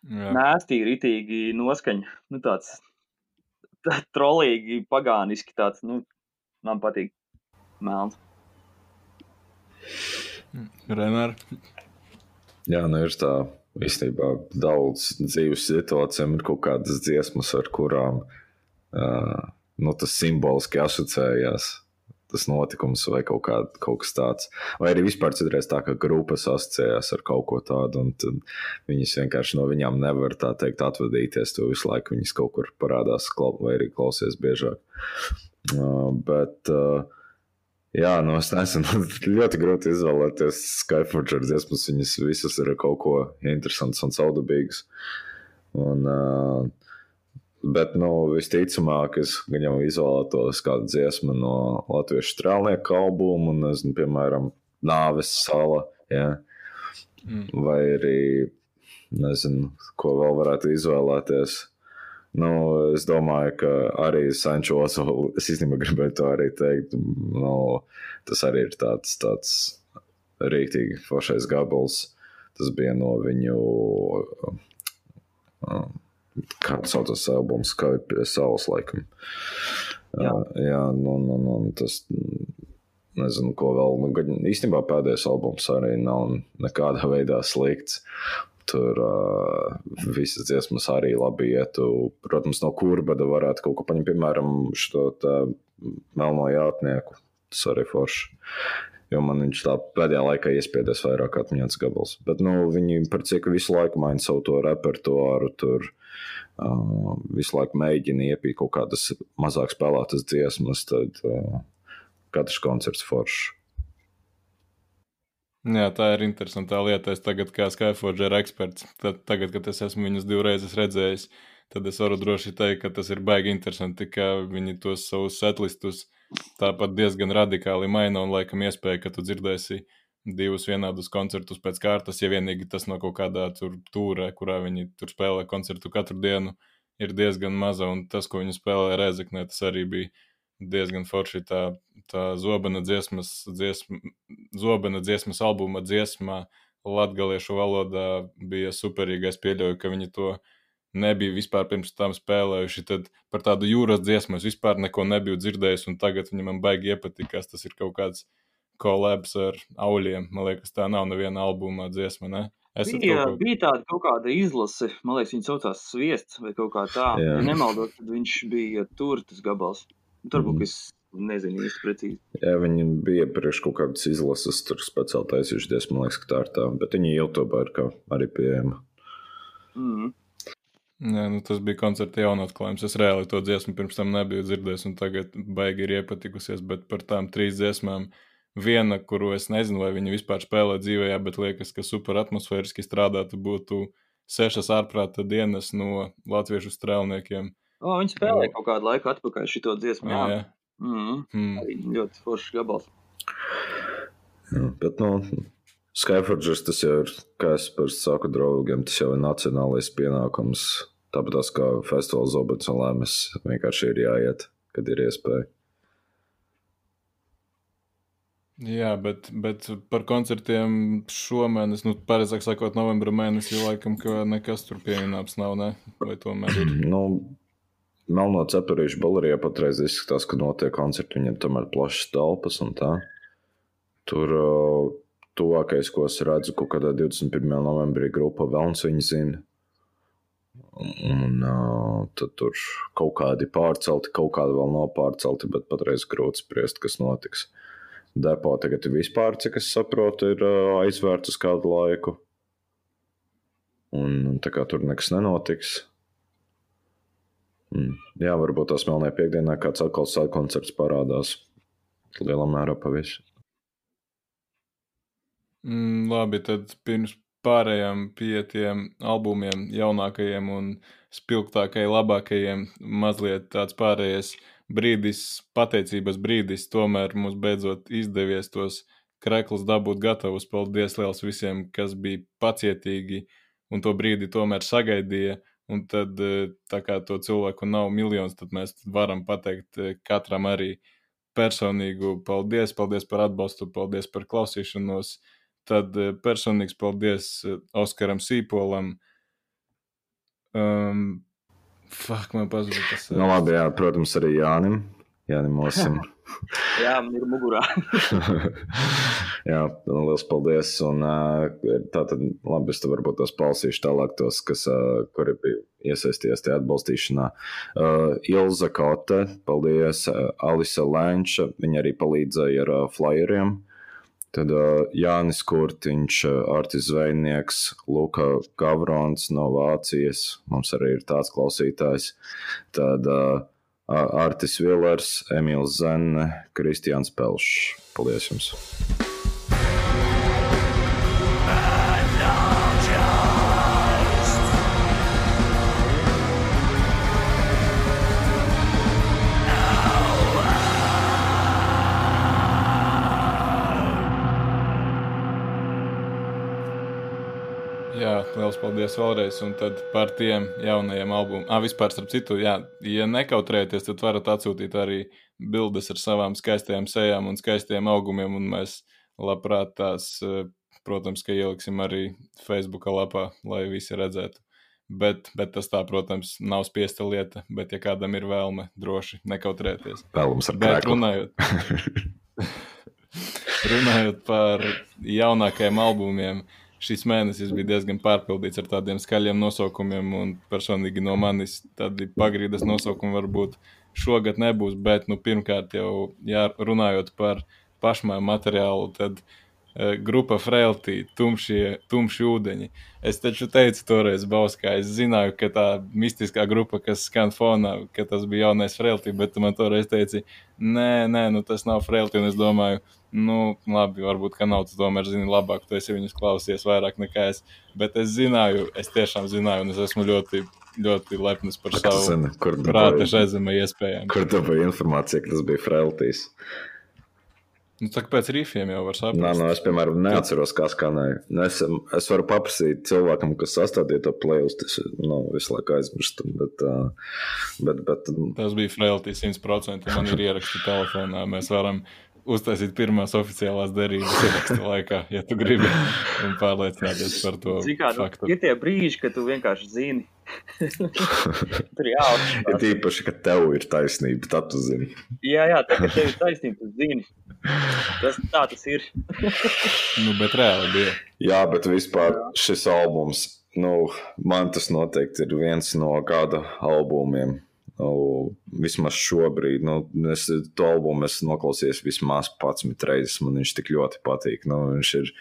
Jā. nēstīgi, ritīgi noskaņa. Nu, tāds [laughs] tā, trolīgi, pagāniski tāds, nu, man patīk melns. Renār. Jā, nu ir tā, īstenībā daudz dzīves situācijām ir kaut kādas dziesmas, ar kurām uh, nu, tas simboliski asociējās. Tas notikums vai kaut, kā, kaut kas tāds. Vai arī vispār citreiz tā, ka grupas asociējās ar kaut ko tādu, un viņas vienkārši no viņām nevar tā teikt atvadīties. Tu visu laiku viņas kaut kur parādās, vai arī klausies biežāk. Uh, bet, uh, jā, nu es nezinu, [laughs] ļoti grūti izvēlēties Skyforger dziesmas. Viņas visas ir kaut ko interesants un saudabīgs. Un, uh, Bet, nu, visticamāk, es jau izvēlētos kādu dziesmu no Latvijas strēlnieku albuma, un, nezinu, piemēram, Nāves sala. Ja? Mm. Vai arī, nezinu, ko vēl varētu izvēlēties. Nu, es domāju, ka arī Sančo Ozola, es īstenībā gribēju to arī teikt, nu, tas arī ir tāds, tāds rīktīgi foršais gabals. Tas bija no viņu. Um, kā sauc tas albums, kā ir pie saules laikam. Jā, uh, jā nu, nu, nu, tas nezinu, ko vēl. Nu, īstenībā pēdējais albums arī nav nekādā veidā slikts. Tur uh, visas dziesmas arī labi ietu. Protams, no kurbada varētu kaut ko paņemt, piemēram, šo melno jātnieku. Tas arī forši. Jo man viņš tā pēdējā laikā iespiedies vairāk atmiņas gabals. Bet nu, viņi par cik visu laiku maina savu to repertuāru. Tur uh, visu laiku mēģina iepīt kaut kādas mazāk spēlētas dziesmas, tad uh, katrs koncerts foršs. Jā, tā ir interesanta lieta. Es tagad, kā Skyforger eksperts, tad, tagad, kad es esmu viņus divreiz redzējis, tad es varu droši teikt, ka tas ir baigi interesanti, ka viņi tos savus setlistus tāpat diezgan radikāli maina un laikam iespēja, ka tu dzirdēsi divus vienādus koncertus pēc kārtas, ja vienīgi tas no kaut kādā tur tūrē, kurā viņi tur spēlē koncertu katru dienu, ir diezgan maza. Un tas, ko viņi spēlēja Rezeknē, tas arī bija diezgan forši. Tā, tā zobena dziesmas, dziesma, zobena dziesmas albuma dziesmā latgaliešu valodā bija superīga. Es pieļauju, ka viņi to nebija vispār pirms tam spēlējuši. Tad par tādu jūras dziesmu es vispār neko nebiju dzirdējis, un tagad viņam baigi iepatikās. Tas ir kaut kāds kolabs ar auļiem. Man liekas, tā nav neviena albuma dziesma. Ne? Es bija, kaut... bija tāda kaut kāda izlase, man liekas, viņa saucās Sviests vai kaut kā tā. Jā. Ja nemaldos, tad viņš bija tur tas gabals. Turbūt, es nezinu īsti precīzi. Jā, viņi bija priekš kaut kādas izlases, tur speciāli taisījušies, man liekas, ka tā ir tā. Bet viņi YouTube ir arī pieejama. Mm. Nē, nu, tas bija koncerta jaunatklājums. Es reāli to dziesmu pirms tam nebiju dzirdējis, un tagad baigi ir iepatikusies. Bet par tām trīs dziesmām viena, kuru es nezinu, vai viņi vispār spēlē dzīvē, bet liekas, ka super atmosfēriski strādātu, būtu sešas ārprāta dienas no latviešu strēlniekiem. O, viņi spēlēja kaut kādu laiku atpakaļ šo dziesmu. Jā, jā. Mm -hmm. mm. Ļoti foršs gabals. Jā, bet, nu, Skyforgers tas jau ir, kā es saku draugiem, tas jau ir nacionālais pienākums. Tāpat kā festivāls Zobats un Lēmas vienkārši ir jāiet, kad ir iespēja. Jā, bet, bet par koncertiem šomēnes, nu, pareizāk sakot, novembra mēnesī, laikam, ka nekas tur pieejams nav, ne? Vai tomēr ir? [clears throat] nu, Melno cepurīšu balērijā patreiz izskatās, ka notiek koncerti, viņiem tomēr plašas telpas un tā. Tur uh, tuvākais, ko es redzu, kaut kādā 21. novembrī grupa Velns viņa zina. Un uh, tad tur kaut kādi pārcelti, kaut kādi vēl nav pārcelti, bet patreiz grūti spriest, kas notiks. Depo tagad vispār, cik es saprotu, ir uh, aizvērts uz kādu laiku. Un tā kā tur nekas nenotiks. Un, jā, varbūt tās melnē piekdienā kāds atkal sāla koncerts parādās. Lielā mērā pa visu. Mm, labi, tad pirms pārējām pie tiem albumiem, jaunākajiem un spilgtākajiem, labākajiem, mazliet tāds pārējais brīdis, pateicības brīdis, tomēr mums beidzot izdevies tos kreklus dabūt gatavus. Paldies liels visiem, kas bija pacietīgi un to brīdi tomēr sagaidīja. Un tad, eh, tā kā to cilvēku nav miljons, tad mēs varam pateikt eh, katram arī personīgu paldies, paldies par atbalstu, paldies par klausīšanos. Tad eh, personīgs paldies Oskaram Sīpolam, um, Fak, man pazuda tas. Nu, labi, jā, protams, arī Jānim. Jānim Osim. [laughs] jā, man ir mugurā. [laughs] jā, liels paldies. Un tā tad, labi, es te varbūt tos palsīšu tālāk tos, kas, kuri bija iesaistījies tajā atbalstīšanā. Uh, Ilza Kote, paldies, Alisa Lēnča, viņa arī palīdzēja ar flyeriem. Tad uh, Jānis Kurtiņš, Artis Zvejnieks, Luka Gavrons no Vācijas, mums arī ir tāds klausītājs. Tad uh, Artis Vilers, Emīls Zenne, Kristians Pelšs. Paldies jums! Liels paldies vēlreiz. Un tad par tiem jaunajiem albumiem. Ah, vispār, starp citu, jā, ja nekautrēties, tad varat atsūtīt arī bildes ar savām skaistajām sejām un skaistiem augumiem. Un mēs labprāt tās, eh, protams, ka ieliksim arī Facebook lapā, lai visi redzētu. Bet, bet tas tā, protams, nav spiesta lieta. Bet, ja kādam ir vēlme, droši nekautrēties. Vēlams ar bet runājot. [laughs] [laughs] runājot par jaunākajiem albumiem, šis mēnesis bija diezgan pārpildīts ar tādiem skaļiem nosaukumiem, un personīgi no manis tādi pagrīdes nosaukumi varbūt šogad nebūs, bet, nu, pirmkārt jau, jā, runājot par pašmāju materiālu, tad uh, grupa Frailty, tumšie, tumši ūdeņi. Es taču teicu toreiz Bauskā, es zināju, ka tā mistiskā grupa, kas skan fonā, ka tas bija jaunais Frailty, bet tu man toreiz teici, nē, nē, nu tas nav Frailty, un es domāju, Nu, labi, varbūt, ka nav. Tu tomēr zini labāk, tu esi viņus klausies vairāk nekā es. Bet es zināju, es tiešām zināju, un es esmu ļoti, ļoti lepns par Ak, savu zini, kur prāta žēzemē iespējām. Kur tu biji informācija, ka tas bija Frailtīs? Nu, tā kā pēc rīfiem jau var saprast. Nā, nu, es, piemēram, neatceros, kā skanēja. Nu, es, es varu paprasīt cilvēkam, kas sastādīja to playlist. Es nu, visu laiku aizmirstu. Bet, bet, bet, Tas bija Frailtī 100%. Man ir [laughs] ieraksti telefonā. Mēs varam uztaisīt pirmās oficiālās derības ierakstu laikā, ja tu gribi un pārliecināties par to. Kā, nu, faktu. ir tie brīži, kad tu vienkārši zini. [laughs] Tur ir jāatcerās. Ir īpaši, ka tev ir taisnība, tad tu zini. Jā, jā, tā, ka tev ir taisnība, tu zini. Tas tā tas ir. [laughs] nu, bet reāli bija. Jā, bet vispār šis albums, nu, man tas noteikti ir viens no gada albumiem Nu, vismaz šobrīd, nu, es to albumu esmu noklausījies vismaz 11 reizes. Man viņš tik ļoti patīk. Nu, viņš ir,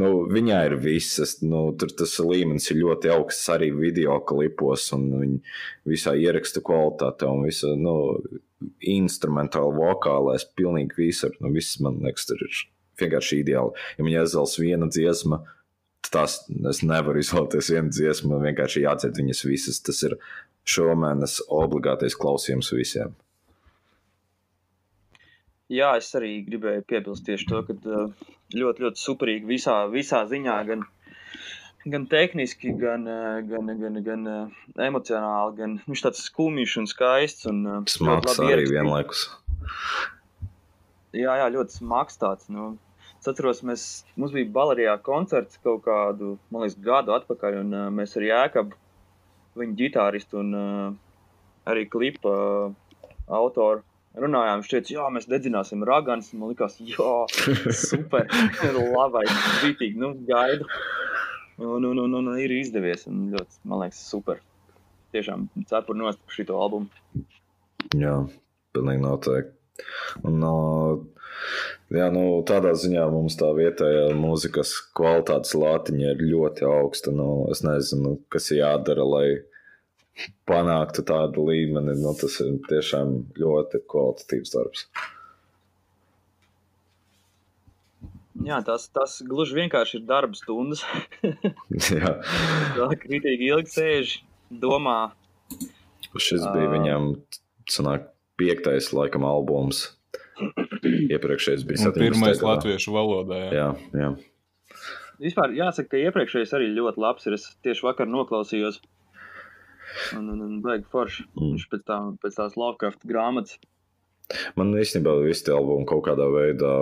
nu, viņā ir visas, nu, tur tas līmenis ir ļoti augsts arī video klipos un viņa visā ieraksta kvalitāte un visa, nu, instrumentāli, vokālais, pilnīgi visur. Nu, viss man liekas, tur ir vienkārši ideāli. Ja man iezels viena dziesma, tas es nevaru izvēlēties vienu dziesmu, man vienkārši jādzird viņas visas. Tas ir šomēnes obligātais klausījums visiem. Jā, es arī gribēju piebilst tieši to, ka ļoti, ļoti superīgi visā, visā ziņā, gan, gan tehniski, gan, gan, gan, gan emocionāli, gan viņš tāds skumjš un skaists. Un, Smags arī vienlaikus. Jā, jā, ļoti smags tāds. Nu, es atceros, mēs, mums bija Balerijā koncerts kaut kādu, man liekas, gadu atpakaļ, un uh, mēs ar Jēkabu, viņa ģitāristu un uh, arī klipa uh, autoru runājām. Viņš teica, jā, mēs dedzināsim raganas. Man liekas, jā, super, [laughs] labai, rītīgi, nu, gaidu. Un, un, un, un ir izdevies, un ļoti, man liekas, super. Tiešām cepur nost par šito albumu. Jā, pilnīgi noteikti. Un, jā, nu, tādā ziņā mums tā vietējā mūzikas kvalitātes lātiņa ir ļoti augsta. Nu, es nezinu, kas ir jādara, lai panāktu tādu līmeni. Nu, tas ir tiešām ļoti kvalitatīvs darbs. Jā, tas, tas gluži vienkārši ir darba stundas. [laughs] Tā kritīgi ilgi sēž, domā. Šis bija viņam, sanāk, piektais, laikam, albums. Iepriekšējais bija nu, pirmais gadā. latviešu valodā. Jā, jā. jā. Vispār jāsaka, ka iepriekšējais arī ļoti labs ir. Es tieši vakar noklausījos. Un, un, un baigi forši. Mm. Viņš pēc, tā, pēc tās Lovecraft grāmatas. Man īstenībā visi tie albumi kaut kādā veidā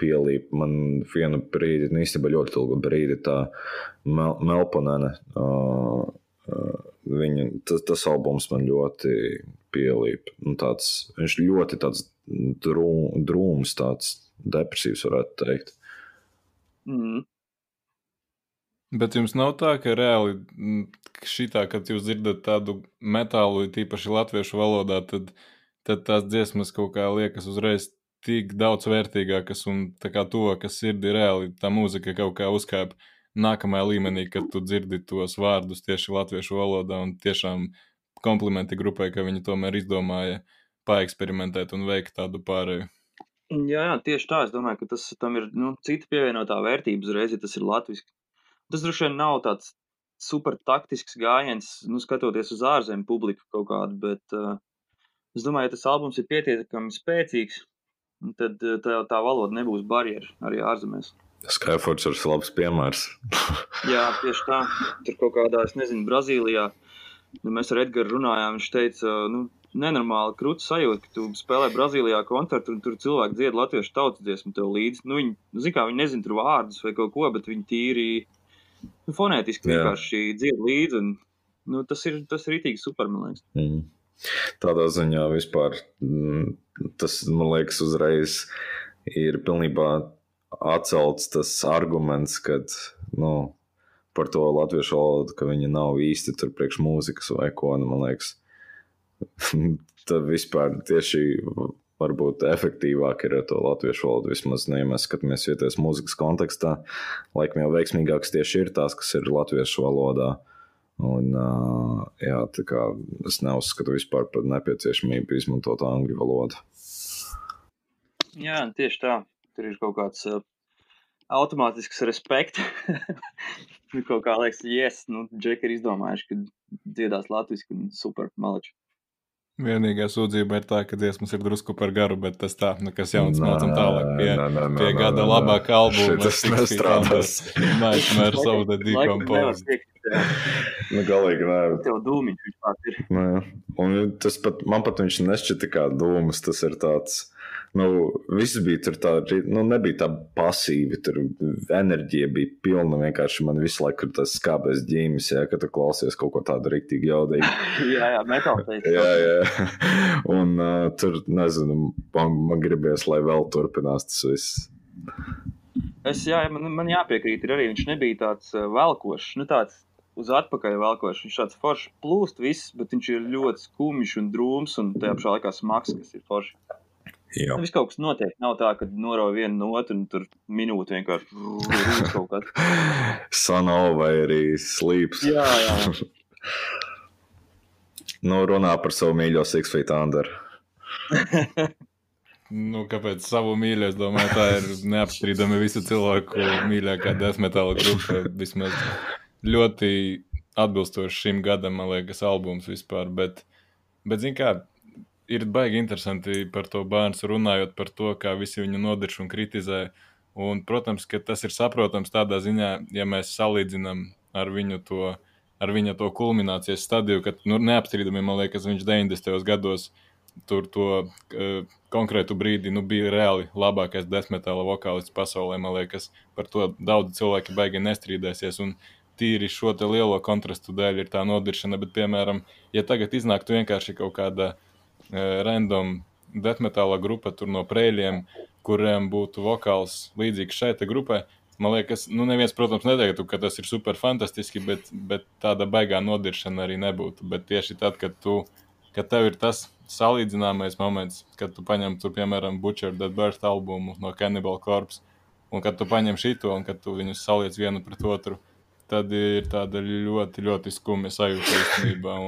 pielīp. Man vienu brīdi, nu, īstenībā ļoti ilgu brīdi, tā Mel Melponene. Uh, uh, viņa, tas, tas albums man ļoti pielīp. Nu, tāds, viņš ļoti tāds drūm, drūms, tāds depresīvs, varētu teikt. Mm. Bet jums nav tā, ka reāli šitā, kad jūs dzirdat tādu metālu, tīpaši latviešu valodā, tad, tad tās dziesmas kaut kā liekas uzreiz tik daudz vērtīgākas un tā kā to, kas sirdi reāli tā mūzika kaut kā uzkāpa nākamajā līmenī, kad tu dzirdi tos vārdus tieši latviešu valodā un tiešām komplimenti grupai, ka viņi tomēr izdomāja paeksperimentēt un veikt tādu pārēju. Jā, jā, tieši tā. Es domāju, ka tas tam ir nu, cita pievienotā vērtība uzreiz, ja tas ir latviešu. Tas droši vien nav tāds super taktisks gājiens, nu, skatoties uz ārzemju publiku kaut kādu, bet uh, es domāju, ja tas albums ir pietiekami spēcīgs, tad tā, tā valoda nebūs barjera arī ārzemēs. Skyfords ir labs piemērs. [laughs] Jā, tieši tā. Tur kaut kādā, es nezinu, Brazīlijā nu, mēs ar Edgars runājām. Viņš teica, nu, nenormāli krūtis sajūta, ka tu spēlē Brazīlijā koncertu un tur cilvēki dzied latviešu tautas dziesmu tev līdzi. Nu, viņi, nu, zin kā, viņi nezina tur vārdus vai kaut ko, bet viņi tīri nu, fonētiski Jā. vienkārši dzied līdzi. Un, nu, tas ir, tas ir rītīgi super, man liekas. Mm. Tādā ziņā vispār mm, tas, man liekas, uzreiz ir pilnībā atcelts tas arguments, kad, nu, par to latviešu valodu, ka viņa nav īsti tur priekš mūzikas vai ko. Nu, man liekas, [laughs] tad vispār tieši varbūt efektīvāk ir ar to latviešu valodu. Vismaz, nu, ja mēs skatāmies vietējās mūzikas kontekstā, laikam jau veiksmīgākas tieši ir tās, kas ir latviešu valodā. Un, jā, kā, es neuzskatu vispār par nepieciešamību izmantot angļu valodu. Jā, tieši tā. Tur ir kaut kāds uh, automātisks respekts [laughs] nu, kaut kā liekas, yes, nu, Džeki ir izdomājuši, ka dziedās latviešu un super maleči. Vienīgā sūdzība ir tā, ka dziesmas ir drusku par garu, bet tas tā, nu, kas jauns mācām tālāk pie, nā, nā, nā, pie gada labākā albuma. Tas nestrādās. Nightmare of the Decomposed. Nu, galīgi nē. Tev dūmiņš vispār ir. Nē. Un tas pat, man pat viņš nešķita kā dūmus, tas ir tāds nu, viss bija tur tā, nu, nebija tā pasīvi. Tur enerģija bija pilna. Vienkārši man visu laiku ir tas skābais ģīmis, ja, kad tu klausies kaut ko tādu rīktīgi jaudīgu. [laughs] jā, jā, metālais. [laughs] jā, jā. [laughs] Un uh, tur, nezinu, man, man gribēs, lai vēl turpinās tas viss. Es, jā, man, man jāpiekrīt, ir arī viņš nebija tāds velkošs, nu tāds uz atpakaļ velkošs. Viņš tāds foršs plūst viss, bet viņš ir ļoti skumjš un drūms un tajā pašā laikā smags, kas ir forši. Jā. Nu, viss kaut kas notiek. Nav tā, ka norauj vienu no otru un tur minūti vienkārši rūs kaut kas. [laughs] Sano vai arī slīps. Jā, jā. [laughs] nu, runā par savu mīļo Six Feet Under. [laughs] nu, kāpēc savu mīļo? Es domāju, tā ir neapstrīdami visu cilvēku mīļākā desmetāla grupa. Vismaz ļoti atbilstoši šim gadam, man liekas, albums vispār. Bet, bet zin kā, ir baigi interesanti par to bērnu runājot par to, kā visi viņu nodirš un kritizē. Un, protams, ka tas ir saprotams tādā ziņā, ja mēs salīdzinām ar viņu to, ar viņa to kulminācijas stadiju, kad nu, neapstrīdami, man liekas, viņš 90. gados tur to uh, konkrētu brīdi nu, bija reāli labākais desmitāla vokālists pasaulē. Man liekas, par to daudz cilvēki baigi nestrīdēsies. Un tīri šo lielo kontrastu dēļ ir tā nodiršana, bet, piemēram, ja tagad iznāktu vienkārši kaut kāda uh, random deathmetāla grupa no prēļiem, kuriem būtu vokāls līdzīgs šai grupai. Man liekas, nu, neviens, protams, neteiktu, ka tas ir super fantastiski, bet, bet tāda baigā nodiršana arī nebūtu. Bet tieši tad, kad, tu, kad tev ir tas salīdzināmais moments, kad tu paņem, tu, piemēram, Butcher Dead Birth albumu no Cannibal Corpse, un kad tu paņem šito, un kad tu viņus saliec vienu pret otru, tad ir tāda ļoti, ļoti skumja sajūta īstenībā.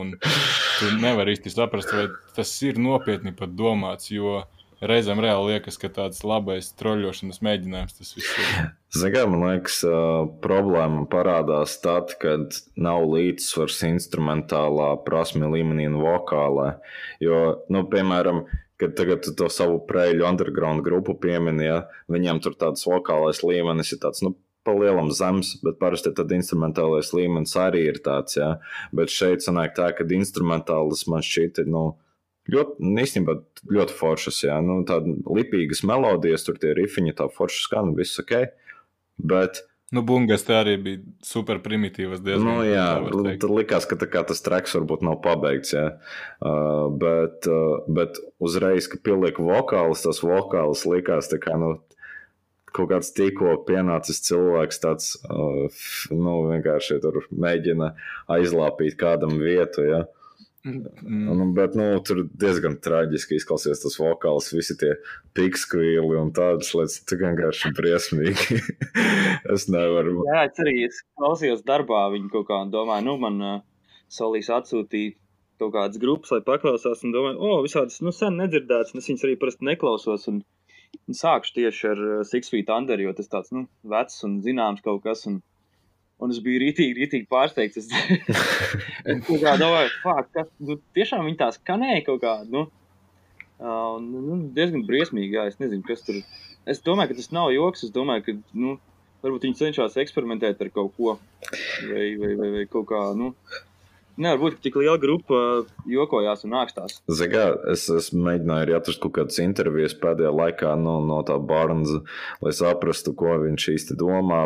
Tu nevari īsti saprast, vai tas ir nopietni pat domāts, jo reizēm reāli liekas, ka tāds labais troļļošanas mēģinājums tas viss ir. Zinām, man liekas, problēma parādās tad, kad nav līdzsvars instrumentālā prasme līmenī un vokālā. Jo, nu, piemēram, kad tagad tu to savu prēļu underground grupu piemini, ja, viņiem tur tāds vokālais līmenis ir tāds, nu, palielam zems, bet parasti tad instrumentālais līmenis arī ir tāds. Ja? Bet šeit sanāk tā, ka instrumentālis man šķiet, nu, ļoti, nu, īstenībā ļoti foršas. Ja? Nu, Tādas lipīgas melodijas, tur tie rifiņi, tā forša skan, viss ok. Bet, Nu, bungas tā arī bija super primitīvas. Diezgan, nu, jā, tad likās, ka kā, tas treks varbūt nav pabeigts. Jā. Uh, bet, uh, bet uzreiz, kad pieliek vokālus, tas vokāls likās kā, nu, kaut kāds tikko pienācis cilvēks, tāds uh, nu, vienkārši tur mēģina aizlāpīt kādam vietu. Ja? Mm. Nu, bet nu, tur diezgan traģiski izklausās tas vokāls, visi tie pikskvīli un tādas lietas. Tas vienkārši briesmīgi. [laughs] es nevaru. Jā, es arī es klausījos darbā, viņi kaut kā domāja, nu, man uh, solīs atsūtīt kaut kādas grupas, lai paklausās, un domāju, o, oh, visādas, nu, sen nedzirdētas, un es viņas arī parasti neklausos. Un, sākšu tieši ar uh, Six Feet Under, jo tas tāds nu, vecs un zināms kaut kas. Un, un es biju rītīgi, rītīgi pārsteigts. Es [laughs] domāju, fuck, kas nu, tiešām viņi tā skanēja kaut kā. Nu, uh, nu, diezgan briesmīgi, jā, es nezinu, kas tur. Es domāju, ka tas nav joks. Es domāju, ka nu, varbūt viņi cenšas eksperimentēt ar kaut ko vai, vai, vai, vai kaut kā. Nu, Nevar būt, tik liela grupa jokojās un ākstās. Zagā, es, es mēģināju arī atrast kaut kādas intervijas pēdējā laikā no, no tā Barnesa, lai saprastu, ko viņš īsti domā.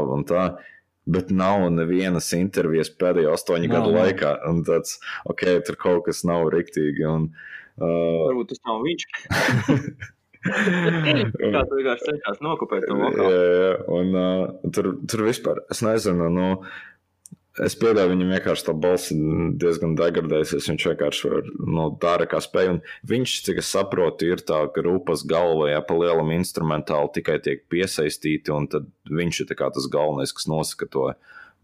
Bet nav nevienas intervijas pēdējo astoņu gadu laikā. Un tāds, ok, tur kaut kas nav riktīgi. Un, uh... Varbūt tas nav viņš. [laughs] Kā tu vienkārši cenšas nokopēt to vokālu? Jā, jā, un uh, tur, tur vispār, es nezinu, nu, Es pieļauju, viņam vienkārši tā balss diezgan degradējusies. Viņš vienkārši nu, dara kā spēj. Un viņš, cik es saprotu, ir tā grupas galva, ja pa lielam instrumentāli tikai tiek piesaistīti, un viņš ir tas galvenais, kas nosaka to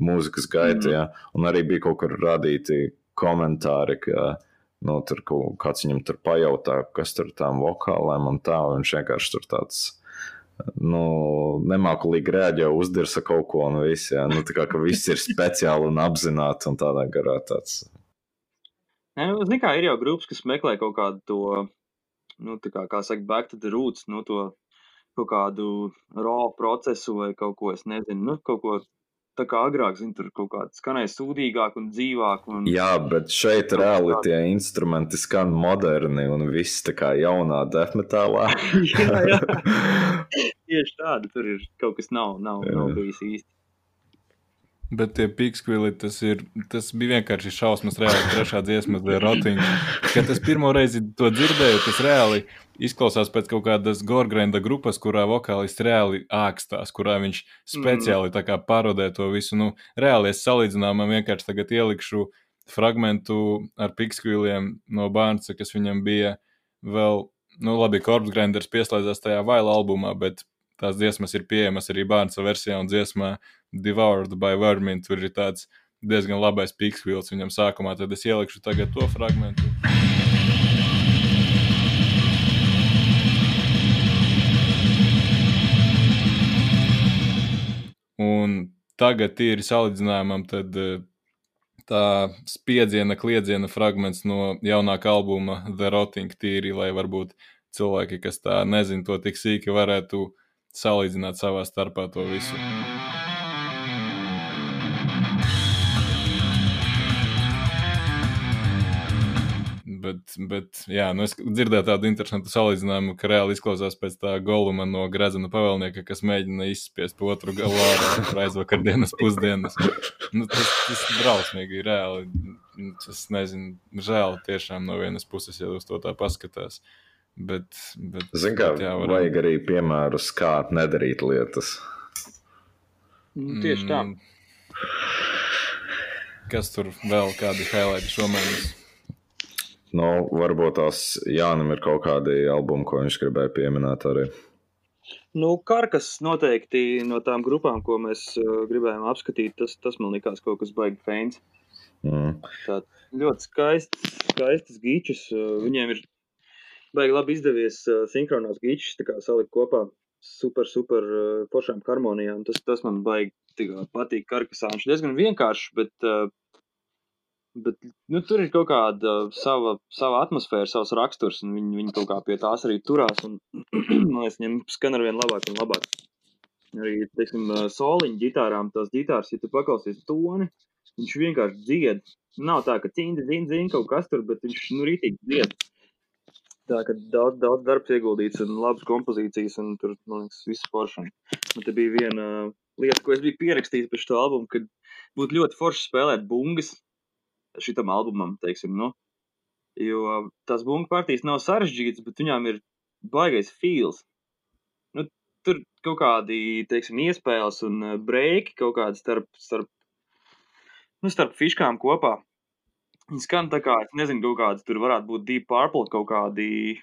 mūzikas gaitu. Mm. Ja? Un arī bija kaut kur radīti komentāri, ka nu, tur kāds viņam tur pajautā, kas tur tām vokālēm un tā, un viņš vienkārši tur tāds nu, nemākulīgi reaģē, uzdirsa kaut ko un viss. Jā. Nu, tā kā viss ir speciāli un apzināti un tādā garā tāds. Nē, nu, zin, kā, ir jau grupas, kas meklē kaut kādu to, nu, kā, kā saka, back to the roots, nu, to kaut kādu raw procesu vai kaut ko, es nezinu, nu, kaut ko tā kā agrāk, zin, tur kaut kāda skanēja sūdīgāk un dzīvāk. Un... Jā, bet šeit reāli tie instrumenti skan moderni un viss tā kā jaunā defmetālā. [laughs] jā, jā. [laughs] Tieši tāda, tur ir kaut kas nav, nav, nav bijis īsti. Bet tie pikskvili, tas, ir, tas bija vienkārši šausmas, reāli [laughs] trešā dziesma, The Rotting. Kad es pirmo reizi to dzirdēju, tas reāli izklausās pēc kaut kādas Gorgrenda grupas, kurā vokālists reāli ākstās, kurā viņš speciāli tā kā parodē to visu. Nu, reāli es salīdzinājumam vienkārši tagad ielikšu fragmentu ar pikskviliem no Bārnsa, kas viņam bija vēl, nu labi, Corpse Grinders pieslēdzās tajā Vaila albumā, bet tās dziesmas ir pieejamas arī Bārnsa versijā un dziesmā Devoured by Vermin. Tur ir tāds diezgan labais pikskvils viņam sākumā, tad es ielikšu tagad to fragmentu. Un tagad ir salīdzinājumam, tad uh, tā spiedziena, kliedziena fragments no jaunākā albuma The Rotting tīri, lai varbūt cilvēki, kas tā nezina to tik sīki, varētu salīdzināt savā starpā to visu. Bet, bet jā, nu es dzirdēju tādu interesantu salīdzinājumu, ka reāli izklausās pēc tā goluma no Grezena pavēlnieka, kas mēģina izspiest otru galu ārā [laughs] aizvakardienas pusdienas. Nu, tas, tas ir drausmīgi, reāli. Es nezinu, žēl tiešām no vienas puses, ja uz to tā paskatās. Bet, bet, Zini, kā bet, jā, varam... vajag arī piemērus, kā nedarīt lietas. Nu, tieši tā. Mm. Kas tur vēl kādi highlighti šomēnes? Nu, varbūt tās Jānis ir kaut kādi albumi, ko viņš gribēja pieminēt arī. Nu, Karkas noteikti no tām grupām, ko mēs uh, gribējām apskatīt, tas, tas man likās kaut kas baigi feins. Mm. Tāds ļoti skaists, skaistas gīčas. Uh, viņiem ir baigi labi izdevies uh, sinhronās gīčas salikt kopā. Super, super uh, foršām harmonijām. Tas, tas man baigi tīkā, patīk. Karkasā viņš diezgan vienkāršs, bet uh, Bet nu, tur ir kaut kāda sava, sava atmosfēra, savs raksturs, un viņi, viņi kaut kā pie tās arī turās. Un, [clears throat] man liekas, viņiem skan ar vien labāk un labāk. Arī, teiksim, soliņu ģitārām, tās ģitāras, ja tu paklausies toni, viņš vienkārši dzied. Nav tā, ka cīņa, cīņa, cīņa kaut kas tur, bet viņš, nu, rītīgi dzied. Tā, ka daudz, daudz darbs ieguldīts un labas kompozīcijas, un tur, man liekas, viss foršana. Man te bija viena lieta, ko es biju pierakstījis pēc šo albumu, kad būtu ļoti forši spēlēt bungas, šitam albumam, teiksim, nu. Jo tās bungu partijas nav sarežģītas, bet viņām ir baigais feels. Nu, tur kaut kādi, teiksim, iespējas un eh, breiki kaut kādi starp, starp, nu, starp fiškām kopā. Viņi skan tā kā, es nezinu, kaut kāds tur varētu būt Deep Purple, kaut kādi,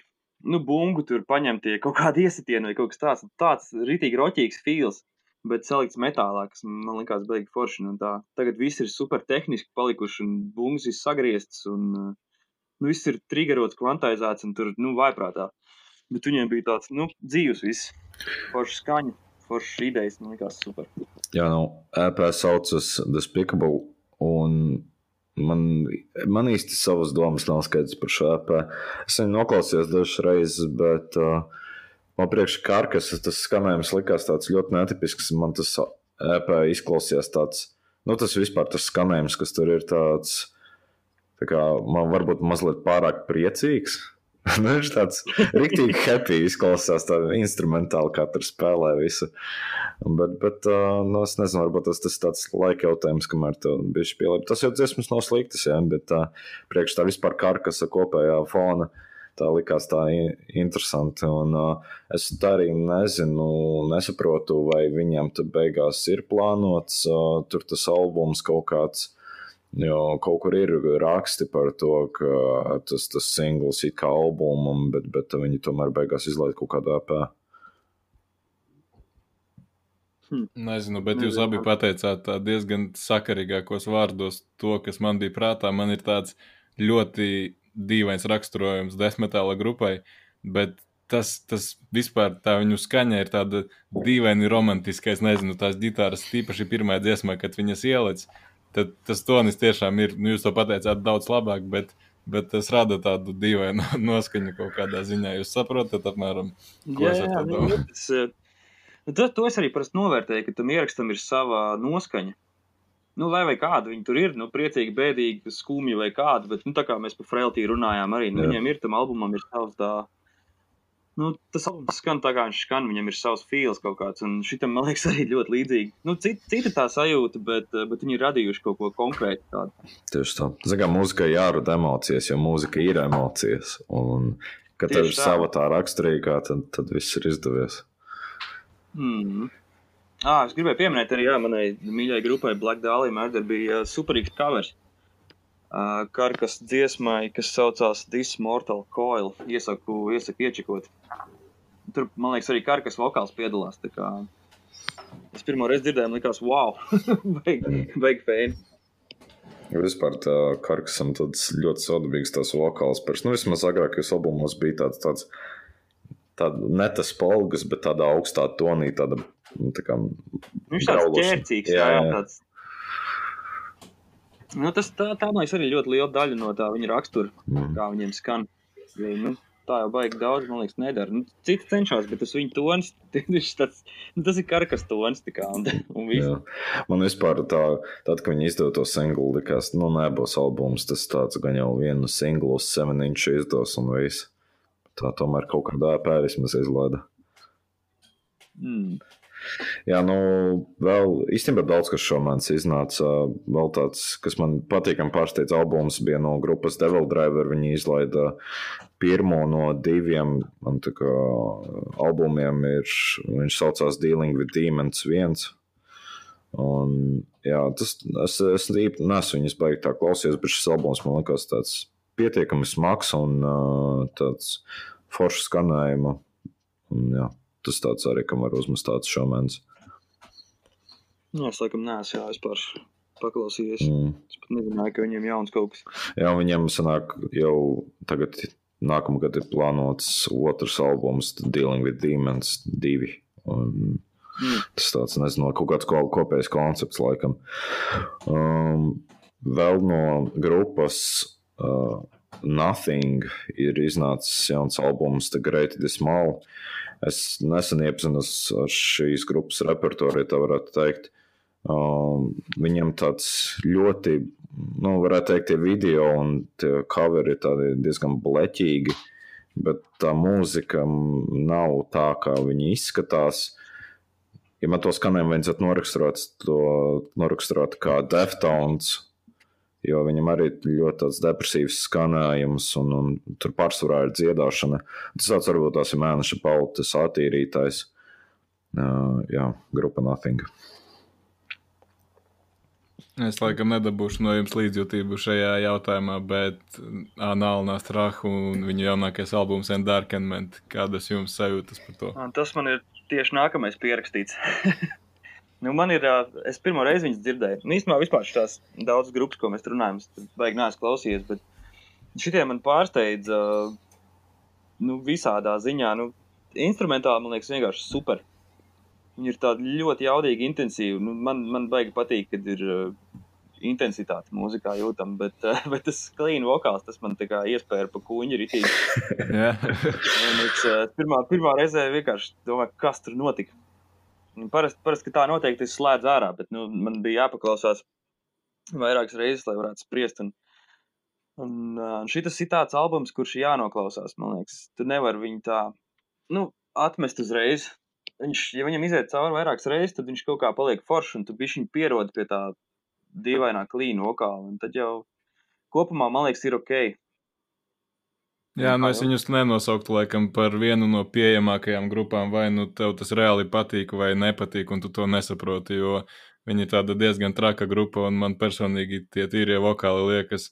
nu, bungu tur paņemtie, kaut kādi iesitieni vai kaut kas tāds. Tāds ritīgi roķīgs feels bet salikts metālā, kas man likās beigas forši. Tagad viss ir super tehniski palikuši, un bungas ir sagrieztas, un nu, viss ir triggerots, kvantizēts un tur nu, vaiprātā. Bet viņiem bija tāds nu, dzīves, viss forši skaņa, forši idejas, man likās super. Jā, nu, EP saucas Despicable, un man, man īsti savas domas nav skaidrs par šo EP. Es viņu noklausījos dažas reizes, bet uh, Man priekš karkas tas skanējums likās tāds ļoti netipisks. Man tas EP izklausījās tāds, nu tas vispār tas skanējums, kas tur ir tāds, tā kā man varbūt mazliet pārāk priecīgs. [laughs] Nu, viņš tāds rīktīgi happy izklausās, tā instrumentāli katra spēlē visu. Bet, bet nu, es nezinu, varbūt tas, tas tāds laika jautājums, kamēr tu bišķi pielīp. Tas jau dziesmas nav sliktas, jā, bet priekš tā vispār karkasa kopējā fona. Uh, tā likās tā interesanti. Un, uh, es arī nezinu, nesaprotu, vai viņam tur beigās ir plānots uh, tur tas albums kaut kāds. Jo kaut kur ir raksti par to, ka tas ir singls it kā albumam, bet, bet viņi tomēr beigās izlaiž kaut kādā EP. Hmm. Nezinu, bet jūs abi pateicāt diezgan sakarīgākos vārdos to, kas man bija prātā. Man ir tāds ļoti dīvains raksturojums desmitāla grupai, bet tas, tas vispār tā viņu skaņa ir tāda dīvaini romantiska. Es nezinu, tās ģitāras, tīpaši pirmā dziesmā, kad viņas ieliec, tad tas tonis tiešām ir, nu, jūs to pateicāt daudz labāk, bet, bet tas rada tādu dīvainu [laughs] noskaņu kaut kādā ziņā. Jūs saprotat, apmēram, ko jā, es ar to nu, domāju? Tas, nu, to, to es arī parasti novērtēju, ka tam ierakstam ir sava noskaņa. Nu, lai vai kāda viņi tur ir, nu, priecīgi, bēdīgi, skumji vai kāda, bet, nu, tā kā mēs par Frailtī runājām, arī nu, viņiem ir tam albumam ir savs tā. Nu, tas albums skan tā, kā viņš skan, viņam ir savs feels kaut kāds, un šitam, man liekas, arī ļoti līdzīgi. Nu, cita, cita tā sajūta, bet, bet viņi ir radījuši kaut ko konkrētu tādu. Tieši tā. Zagā, mūzika jārada emocijas, jo mūzika ir emocijas, un, kad tev ir sava tā raksturīgā, tad, tad viss ir izdevies. Mm. Ah, es gribēju pieminēt, arī jā, manai mīļākajai grupai Black Dahlia Murder bija uh, superīgs covers. Uh, Karkas dziesmai, kas saucās This Mortal Coil. Iesaku, iesaku iečekot. Tur, man liekas, arī Karkas vokāls piedalās. Es pirmo reizi dzirdēju, likās, wow, [laughs] baigi fēni. Vispār tā Karkasam ļoti sodabīgs tās vokāls. Pēc, nu, vismaz agrākajos albumos bija tāds, tāds, tāds ne tas polgas, bet tādā augstā tonī, tāda Nu, tā kā Viņš tāds ķērcīgs, jā, jā, jā. tāds. Nu, tas tā, tā man arī ļoti liela daļa no tā viņa rakstura, mm. kā viņiem skan. Nu, tā jau baigi daudz, man liekas, nedara. Nu, citi cenšas, bet tas viņa tons, [laughs] tāds, nu, tas ir karkas tons. Kā, un, un Jā. man vispār tā, tad, kad viņi izdeva to singlu, likās, nu, nebūs albums, tas tāds gan jau vienu singlu uz semeniņš izdos un viss. Tā tomēr kaut kādā pērismas izlaida. Mm. Jā, nu, vēl īstenībā daudz kas šomēnes iznāca. Vēl tāds, kas man patīkami pārsteidz, albums bija no grupas Devil Driver. Viņi izlaida pirmo no diviem man, kā, albumiem. Ir, viņš saucās Dealing with Demons 1. Un, jā, tas, es, es īstenībā nesu viņas baigi tā klausies, bet šis albums man liekas tāds pietiekami smags un tāds foršs skanējuma. Un, jā, tas tāds arī, kam var uzmest tāds šomēns. Nu, es laikam neesmu jā, vispār paklausījies. Mm. Es pat nezināju, ka viņiem jauns kaut kas. Jā, viņiem sanāk jau tagad nākamgad ir plānots otrs albums Dealing with Demons 2. Un mm. Tas tāds, nezinu, kaut kāds kopējs koncepts laikam. Um, vēl no grupas uh, Nothing ir iznācis jauns albums The Great Dismal. Es nesen iepazinos ar šīs grupas repertuāru, ja tā varētu teikt. Um, viņam tāds ļoti, nu, varētu teikt, tie video un tie coveri ir diezgan bleķīgi, bet tā mūzika nav tā, kā viņi izskatās. Ja man to skanējumu vajadzētu noraksturot, to noraksturot kā Deftones jo viņam arī ļoti tāds depresīvs skanējums, un, un tur pārsvarā ir dziedāšana. Tas tāds varbūt tās ir mēneša pautas attīrītājs. Uh, jā, grupa Nothing. Es laikam nedabūšu no jums līdzjūtību šajā jautājumā, bet Anālnā Strahu un viņa jaunākais albums Endarkenment, kādas jums sajūtas par to? Tas man ir tieši nākamais pierakstīts. [laughs] Nu, man ir, es pirmo reizi viņas dzirdēju. Nu, īstenībā vispār šīs daudzas grupas, ko mēs runājam, vajag neesmu klausījies, bet šitie man pārsteidza nu, visādā ziņā. Nu, instrumentāli man liekas vienkārši super. Viņi ir tādi ļoti jaudīgi, intensīvi. Nu, man, man baigi patīk, kad ir uh, intensitāte mūzikā jūtama, bet, uh, [laughs] bet tas klīna vokāls, tas man tā kā iespēja pa kuņģi ritīgi. [laughs] es, uh, pirmā, pirmā reizē vienkārši domāju, kas tur notika. Parasti, parasti tā noteikti es slēdzu ārā, bet nu, man bija jāpaklausās vairākas reizes, lai varētu spriest. Un, un, un šis ir tāds albums, kurš jānoklausās. Man liekas, tu nevari viņu tā nu, atmest uzreiz. Viņš, ja viņam iziet cauri vairākas reizes, tad viņš kaut kā paliek foršs, un tu bišķiņ pierod pie tā dīvainā klīna vokāla. Tad jau kopumā, man liekas, ir ok. Jā, nu es viņus nenosauktu laikam par vienu no pieejamākajām grupām, vai nu tev tas reāli patīk vai nepatīk, un tu to nesaproti, jo viņi ir tāda diezgan traka grupa, un man personīgi tie tīrie vokāli liekas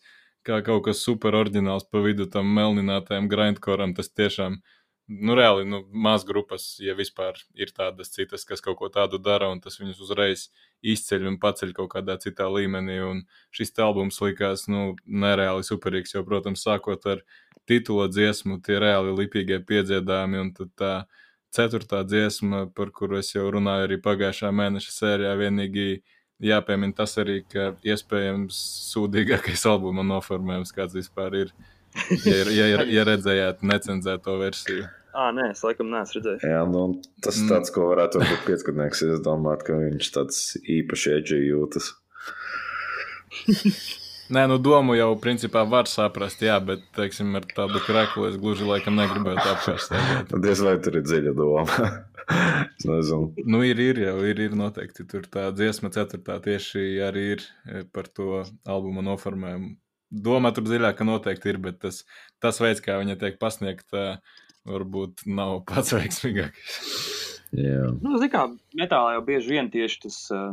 kā kaut kas super oriģināls pa vidu tam melninātajam grindkoram. Tas tiešām ir nu, reāli nu, maz grupas, ja vispār ir tādas citas, kas kaut ko tādu dara, un tas viņus uzreiz izceļ un paceļ kaut kādā citā līmenī. Un šis albums likās nu, nereāli superīgs, jo, protams, sākot ar titula dziesmu, tie reāli lipīgie piedziedājumi, un tā ceturtā dziesma, par kuru es jau runāju arī pagājušā mēneša sērijā, vienīgi jāpiemina tas arī, ka iespējams sūdīgākais albuma noformējums, kāds vispār ir. Ja, ja, ja redzējāt necenzēto versiju. Ah, nē, es laikam neesmu redzējis. Jā, nu, tas ir mm. tāds, ko varētu būt piecgadnieks izdomāt, ka viņš tāds īpaši edži jūtas. [laughs] Nē, nu, domu jau principā var saprast, jā, bet, teiksim, ar tādu kreklu es gluži laikam negribētu apvērst. Tad es vai tur ir dziļa doma. [laughs] es nezinu. Nu, ir, ir jau, ir, ir noteikti. Tur tā dziesma ceturtā tieši arī ir e, par to albuma noformējumu. Doma tur dziļāka noteikti ir, bet tas, tas veids, kā viņa tiek pasniegta, uh, varbūt nav pats [laughs] veiksmīgākais. Jā, nu, kā metālā jau bieži vien tieši tas uh,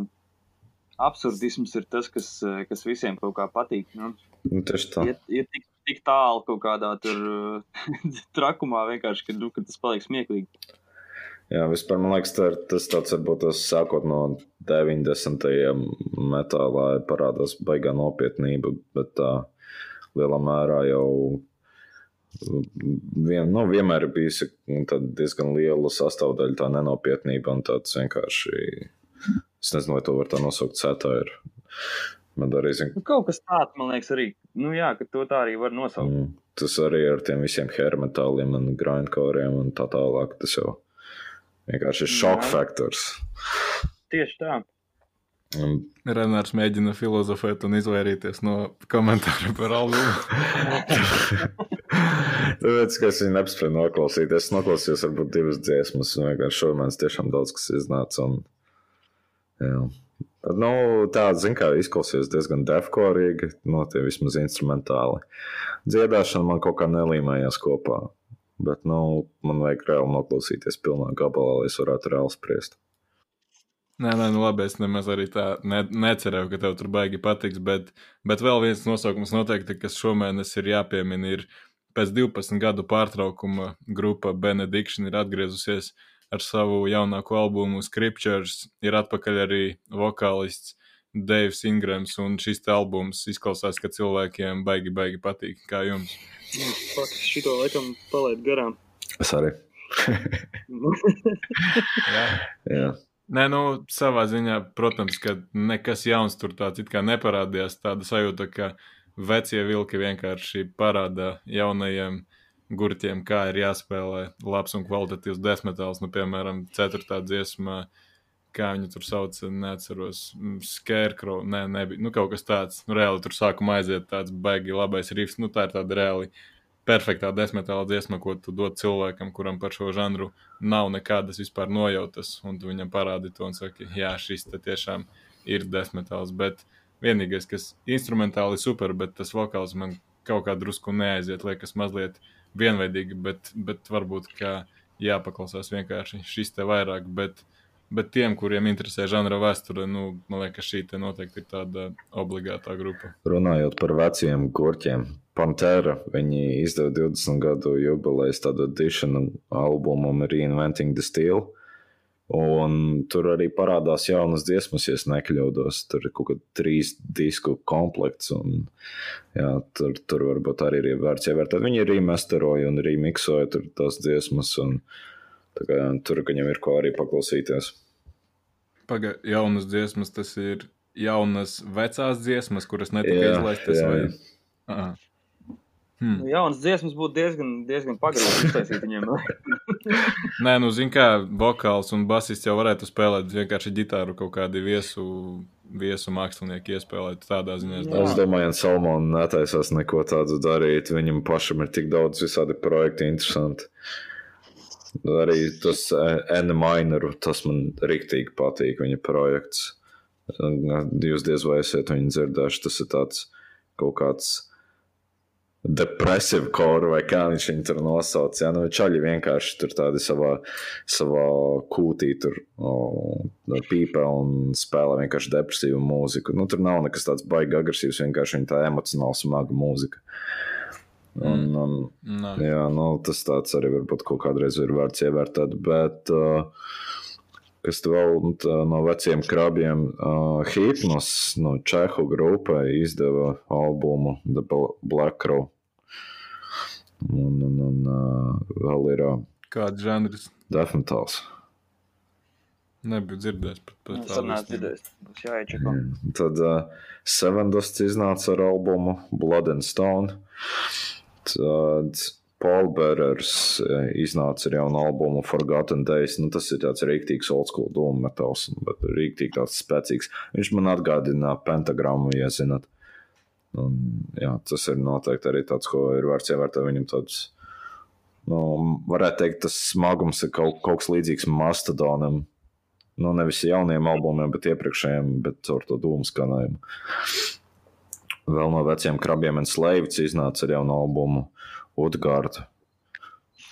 absurdisms ir tas, kas, uh, kas visiem kaut kā patīk. Nu, nu, tieši tā. Ir, ir tik, tik tālu kaut kādā tur uh, [laughs] trakumā vienkārši, ka, nu, ka tas paliek smieklīgi. Jā, vispār man liekas, tā ir, tas tāds varbūt tas sākot no 90. metālā parādās baigā nopietnība, bet tā lielā mērā jau vien, nu, vienmēr ir bijusi diezgan liela sastāvdaļa, tā nenopietnība un tāds vienkārši. Es nezinu, vai to var tā nosaukt. Sētā ir Man arī zina. Nu, kaut kas tāds, man liekas, arī. Nu, jā, ka to tā arī var nosaukt. Mm, tas arī ar tiem visiem hermetāliem un grindkoriem un tā tālāk. Tas jau vienkārši ir šoka faktors. Tieši tā. Un, Renārs mēģina filozofēt un izvairīties no komentāra par albumu. [laughs] Tāpēc, ka es viņu nespēju noklausīties, es noklausījos varbūt divas dziesmas, un vienkārši šodien tiešām daudz kas iznāca. Un, jā. Nu, tā, zin kā, izklausījās diezgan defkorīgi, no tie vismaz instrumentāli. Dziedāšana man kaut kā nelīmējās kopā, bet, nu, man vajag reāli noklausīties pilnā gabalā, lai es varētu reāli spriest. Nē, nē, nu labi, es nemaz arī tā ne, necerēju, ka tev tur baigi patiks. Bet, bet vēl viens nosaukums noteikti, kas šomēnes ir jāpiemina, ir pēc 12 gadu pārtraukuma grupa Benediction ir atgriezusies ar savu jaunāko albumu Scriptures. Ir atpakaļ arī vokālists Deivs Ingrams, un šis albums izklausās, ka cilvēkiem baigi, baigi patīk. Kā jums? Nu, fuck, šito laikam palaid garām. Es [laughs] arī. Jā. Jā. Nē, nu, savā ziņā, protams, ka nekas jauns tur tāds it kā neparādījās. Tāda sajūta, ka vecie vilki vienkārši parāda jaunajiem gurķiem, kā ir jāspēlē labs un kvalitatīvs desmitāls. Nu, piemēram, ceturtā dziesma, kā viņu tur sauc, neatceros, Scarecrow, nē, nebija, nu, kaut kas tāds. Nu, reāli tur sākumā aiziet tāds baigi labais rifs, nu, tā ir tāda reāli perfektā desmitāla dziesma, ko tu dod cilvēkam, kuram par šo žanru nav nekādas vispār nojautas, un tu viņam parādi to un saki, jā, šis te tiešām ir desmitāls, bet vienīgais, kas instrumentāli super, bet tas vokāls man kaut kā drusku neaiziet, liekas mazliet vienveidīgi, bet, bet varbūt, ka jāpaklausās vienkārši šis te vairāk, bet, bet tiem, kuriem interesē žanra vēsture, nu, man liekas, šī te noteikti ir tāda obligātā grupa. Runājot par veciem gurķiem, Pantera, viņi izdeva 20 gadu jubilejas tādu edition albumu Reinventing the Steel. Un tur arī parādās jaunas dziesmas, ja nekļūdos. Tur ir kaut kāda trīs disku komplekts. Un, jā, tur, tur varbūt arī ir vērts ievērtēt. Viņi remasteroja un remixoja tur tās dziesmas. Un, kā, tur viņam ir ko arī paklausīties. Pagaidām, jaunas dziesmas, tas ir jaunas vecās dziesmas, kuras netika Jā, izlaistas. jā, vai- jā. Aha. Hmm. Nu, Jaunas dziesmas būtu diezgan, diezgan pagrabīgas iztaisīt viņiem. [laughs] Nē, nu, zini, kā vokāls un basists jau varētu spēlēt vienkārši ģitāru kaut kādi viesu, viesu mākslinieki iespēlēt tādā ziņā. es Jā. Es domāju, ka Salmons netaisās neko tādu darīt. Viņam pašam ir tik daudz visādi projekti, interesanti. Arī tas N-Minoru, tas man rīktīgi patīk, viņa projekts. Jūs diez vai esat viņu dzirdējuši, tas ir tāds kaut kāds depresīvs kora vai kā viņš viņu tur nosauc. Ja? Nu, čaļi vienkārši tur tādi savā, savā kūtī tur o, pīpē un spēlē vienkārši depresīvu mūziku. Nu, tur nav nekas tāds baigi agresīvs, vienkārši viņa tā emocionāli smaga mūzika. Un, un, Nā. jā, nu, tas tāds arī varbūt kaut kādreiz ir vērts ievērtēt, bet uh, kas vēl nu, tā, no veciem krabiem, uh, Hipnos no Čehu grupai izdeva albumu The Bl- Black Crow. Un, un, un uh, vēl ir uh, Kāds žanrs Death Metals. nebija dzirdējis par, par Tas arī tādu dzirdējis. Būs jāiečeko. Tad uh, Sevendusts iznāca ar albumu Blood and Stone. Tad Paul Berers iznāca ar jaunu albumu Forgotten Days. Nu, tas ir tāds rīktīgs old school dūmu metals, bet rīktīgi tāds spēcīgs. Viņš man atgādina pentagrammu, ja zinat. Un, jā, tas ir noteikti arī tāds, ko ir vērts ievērtēt viņam tāds. Nu, varētu teikt, tas smagums ir kaut, kaut kas līdzīgs Mastodonam. Nu, nevis jauniem albumiem, bet iepriekšējiem, bet ar to dūmu skanējumu. Vēl no veciem krabiem un slēpts iznāca ar jaunu albumu Utgārdu.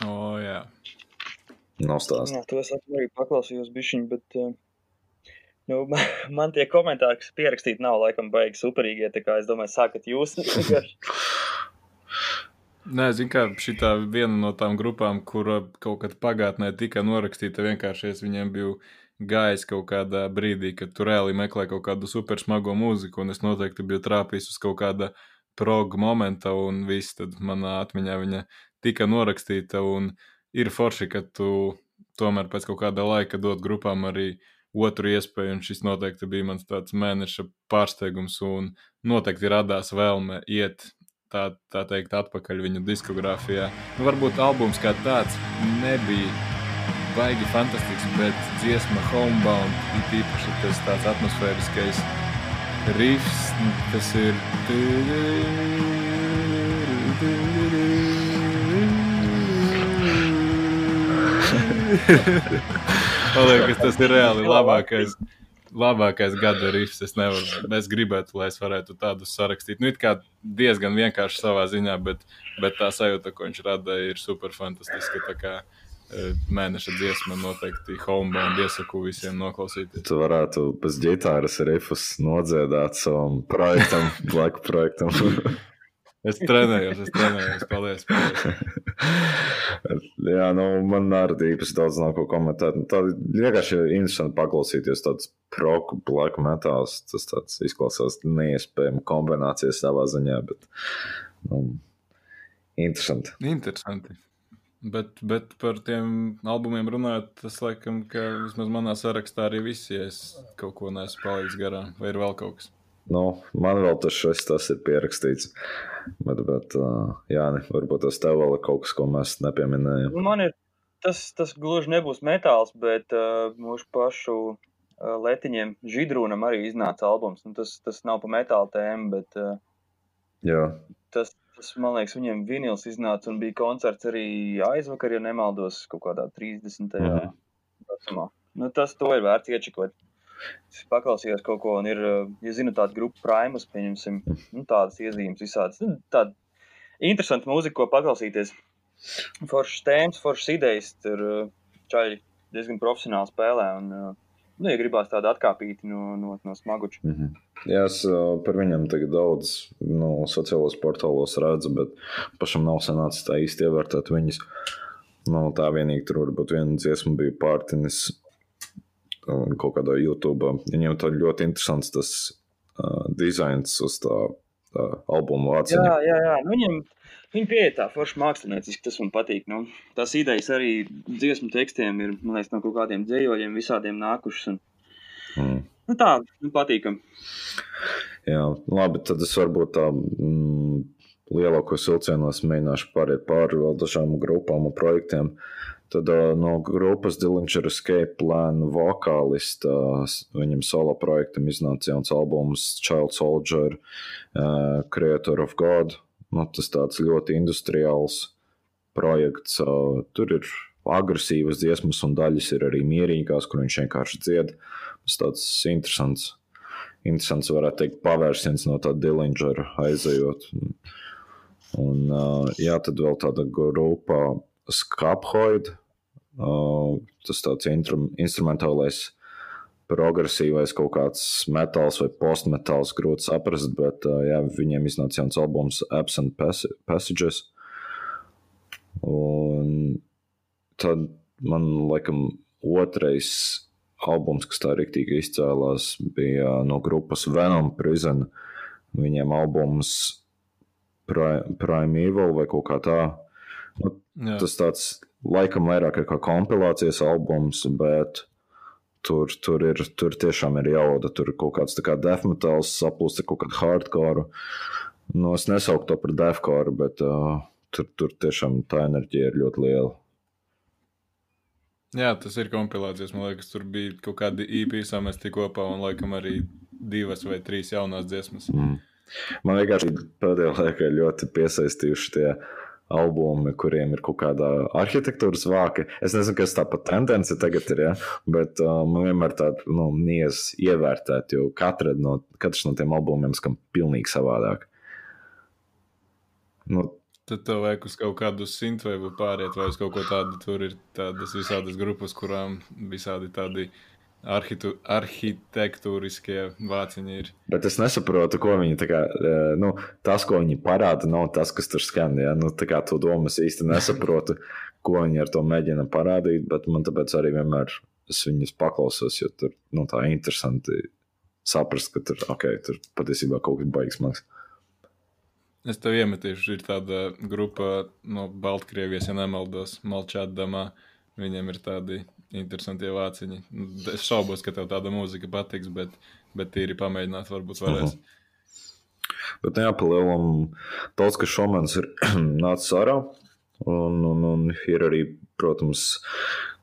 O, jā. Nav stāsts. Jā, to es arī paklausījos bišķiņ, bet uh, nu, man, [laughs] man tie komentāri, kas pierakstīti, nav laikam baigi superīgie, es domāju, sākat jūs. [laughs] Nē, zinu, kā šī viena no tām grupām, kura kaut kad pagātnē tika norakstīta, vienkārši es viņiem biju gājis kaut kādā brīdī, kad tur reāli meklēja kaut kādu super smago mūziku, un es noteikti biju trāpījis uz kaut kāda proga momenta, un viss tad manā atmiņā viņa tika norakstīta, un ir forši, ka tu tomēr pēc kaut kāda laika dod grupām arī otru iespēju, un šis noteikti bija mans tāds mēneša pārsteigums, un noteikti radās vēlme iet tā, tā teikt atpakaļ viņu diskogrāfijā. Nu, varbūt albums kā tāds nebija baigi fantastisks, bet dziesma Homebound ir īpaši tas tāds atmosfēriskais riffs, tas ir. [laughs] Man liekas, tas ir reāli labākais. Labākais gada rīps. Es nevaru. Es gribētu, lai es varētu tādus sarakstīt. Nu, it kā diezgan vienkārši savā ziņā, bet, bet tā sajūta, ko viņš rada, ir super fantastiska. Tā kā e, mēneša dziesma noteikti homebound iesaku visiem noklausīties. Tu varētu bez ģitāras rifus nodziedāt savam projektam, [laughs] blaku projektam. Es trenējos, es trenējos. Paldies. paldies. [laughs] Jā, nu, man arī īpaši daudz nav ko komentēt. Nu, tā vienkārši ir interesanti paklausīties tāds proku black metāls. Tas tāds izklausās neiespējami kombinācijas savā ziņā, bet nu, interesanti. Interesanti. Bet, bet par tiem albumiem runājot, tas laikam, ka vismaz manā sarakstā arī viss, ja es kaut ko neesmu palaidis garām, vai ir vēl kaut kas. Nu, man vēl tas, šis, tas ir pierakstīts. Bet, bet jā, ne, varbūt tas tev vēl ir kaut kas, ko mēs nepieminējām. Man ir tas, tas gluži nebūs metāls, bet uh, mūsu pašu uh, letiņiem Židrūnam arī iznāca albums. Nu, tas, tas nav pa metāla tēmu, bet uh, jā. tas, tas, man liekas, viņiem vinils iznāca un bija koncerts arī aizvakar, ja nemaldos, kaut kādā 30. Mm. vecumā. Nu, tas to ir vērts iečekot. Paklausījos kaut ko, un ir, eh, ja zinu, tāda grupa Primus, pieņemsim, nu, tādas iezīmes visādas. Nu, tāda interesanta mūzika, ko paklausīties. Foršas tēmas, foršas idejas, tur eh, čaļi diezgan profesionāli spēlē, un, eh, nu, ja gribās tādu atkāpīti no, no, no smaguča. Mm -hmm. Jā, es par viņiem tagad daudz no sociālos portālos redzu, bet pašam nav sanācis tā īsti ievērtēt viņus. Nu, tā vienīgi tur varbūt viena dziesma bija pārtinis kaut kādā YouTube. Viņiem tā ļoti interesants tas uh, dizains uz tā, tā albuma vāciņa. Jā, jā, jā. Nu, viņiem, viņi pieeja tā forši mākslinieciski, tas man patīk. Nu, tās idejas arī dziesmu tekstiem ir, man liekas, no kaut kādiem dzējoļiem visādiem nākušas. Un... Mm. Nu, tā, nu, patīkam. Jā, labi, tad es varbūt tā mm, lielākos vilcienos mēģināšu pāriet pāri vēl dažām grupām un projektiem. Uh, Tad no grupas Dillinger Escape Plan vokālista, viņam solo projektam iznāca jauns albums Child Soldier, uh, Creator of God. Nu, tas tāds ļoti industriāls projekts. Uh, tur ir agresīvas dziesmas un daļas ir arī mierīgās, kur viņš vienkārši dzied. Tas tāds interesants, interesants varētu teikt, pavērsiens no tā Dillinger aizejot. Un, uh, jā, tad vēl tāda grupa Skaphoid. Uh, tas tāds instrumentālais, progresīvais kaut kāds metāls vai postmetāls, grūti saprast, bet jā, viņiem iznāca jauns albums Absent Passages. Un tad man laikam otrais albums, kas tā rīktīgi izcēlās, bija no grupas Venom Prison. Viņiem albums Prime, Evil vai kaut kā tā. Nu, Jā. tas tāds laikam vairāk kā kompilācijas albums, bet tur, tur, ir, tur tiešām ir jauda. Tur ir kaut kāds kā death metals, saplūst ar kaut kādu hardcore. Nu, es nesauktu to par deathcore, bet uh, tur, tur tiešām tā enerģija ir ļoti liela. Jā, tas ir kompilācijas. Man liekas, tur bija kaut kādi īpi e samesti kopā un laikam arī divas vai trīs jaunās dziesmas. Mm. Man vienkārši pēdējā laikā ļoti piesaistījuši tie uh, albumi, kuriem ir kaut kāda arhitektūras vāka. Es nezinu, kas tā pa tendence tagad ir, ja? bet uh, man vienmēr tāda nu, niez ievērtēt, jo katra no, katrs no tiem albumiem skan pilnīgi savādāk. Nu, Tad tev vajag uz kaut kādu simtveju pāriet, vai uz kaut ko tādu. Tur ir tādas visādas grupas, kurām visādi tādi uh, Arhitu, arhitektūriskie vāciņi ir. Bet es nesaprotu, ko viņi tā kā, e, nu, tas, ko viņi parāda, nav tas, kas tur skan. Ja? Nu, tā kā to domu es īsti nesaprotu, ko viņi ar to mēģina parādīt, bet man tāpēc arī vienmēr es viņus paklausos, jo tur nu, tā interesanti saprast, ka tur, okay, tur patiesībā kaut kas baigs maksas. Es tev iemetīšu, ir tāda grupa no Baltkrievijas, ja nemaldos, Malčādamā. Viņiem ir tādi interesanti vāciņi. Nu, es šaubos, ka tev tāda mūzika patiks, bet, bet tīri pamēģināt, varbūt varēs. Uh -huh. Bet jā, pa lielam daudz, ka šomans ir [clears throat] nācis ārā. Un, un, un ir arī, protams,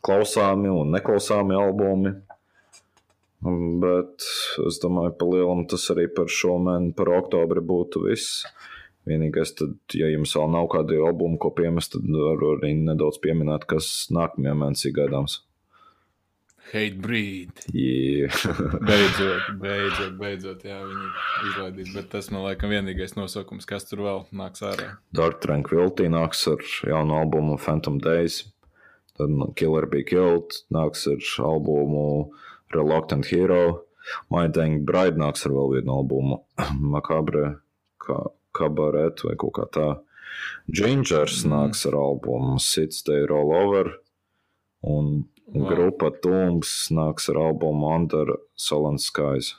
klausāmi un neklausāmi albumi. Bet es domāju, ka lielam tas arī par šo mēnesi, par oktobri būtu viss. Vienīgais, tad, ja jums vēl nav kādi albumi, ko piemest, tad varu arī nedaudz pieminēt, kas nākamajā mēnesī gaidāms. Hate breed. Yeah. [laughs] beidzot, beidzot, beidzot, jā, viņi izlaidīs. Bet tas man liekas vienīgais nosaukums, kas tur vēl nāks ārā. Dark Tranquility nāks ar jaunu albumu Phantom Days. Tad Killer Be Killed nāks ar albumu Reluctant Hero. My Dang Bride nāks ar vēl vienu albumu [clears throat] Macabre. Kā kabaret vai kaut kā tā. Gingers mm. nāks ar albumu Sits Day Roll Over, un wow. grupa Tombs nāks ar albumu Under Solan Skies.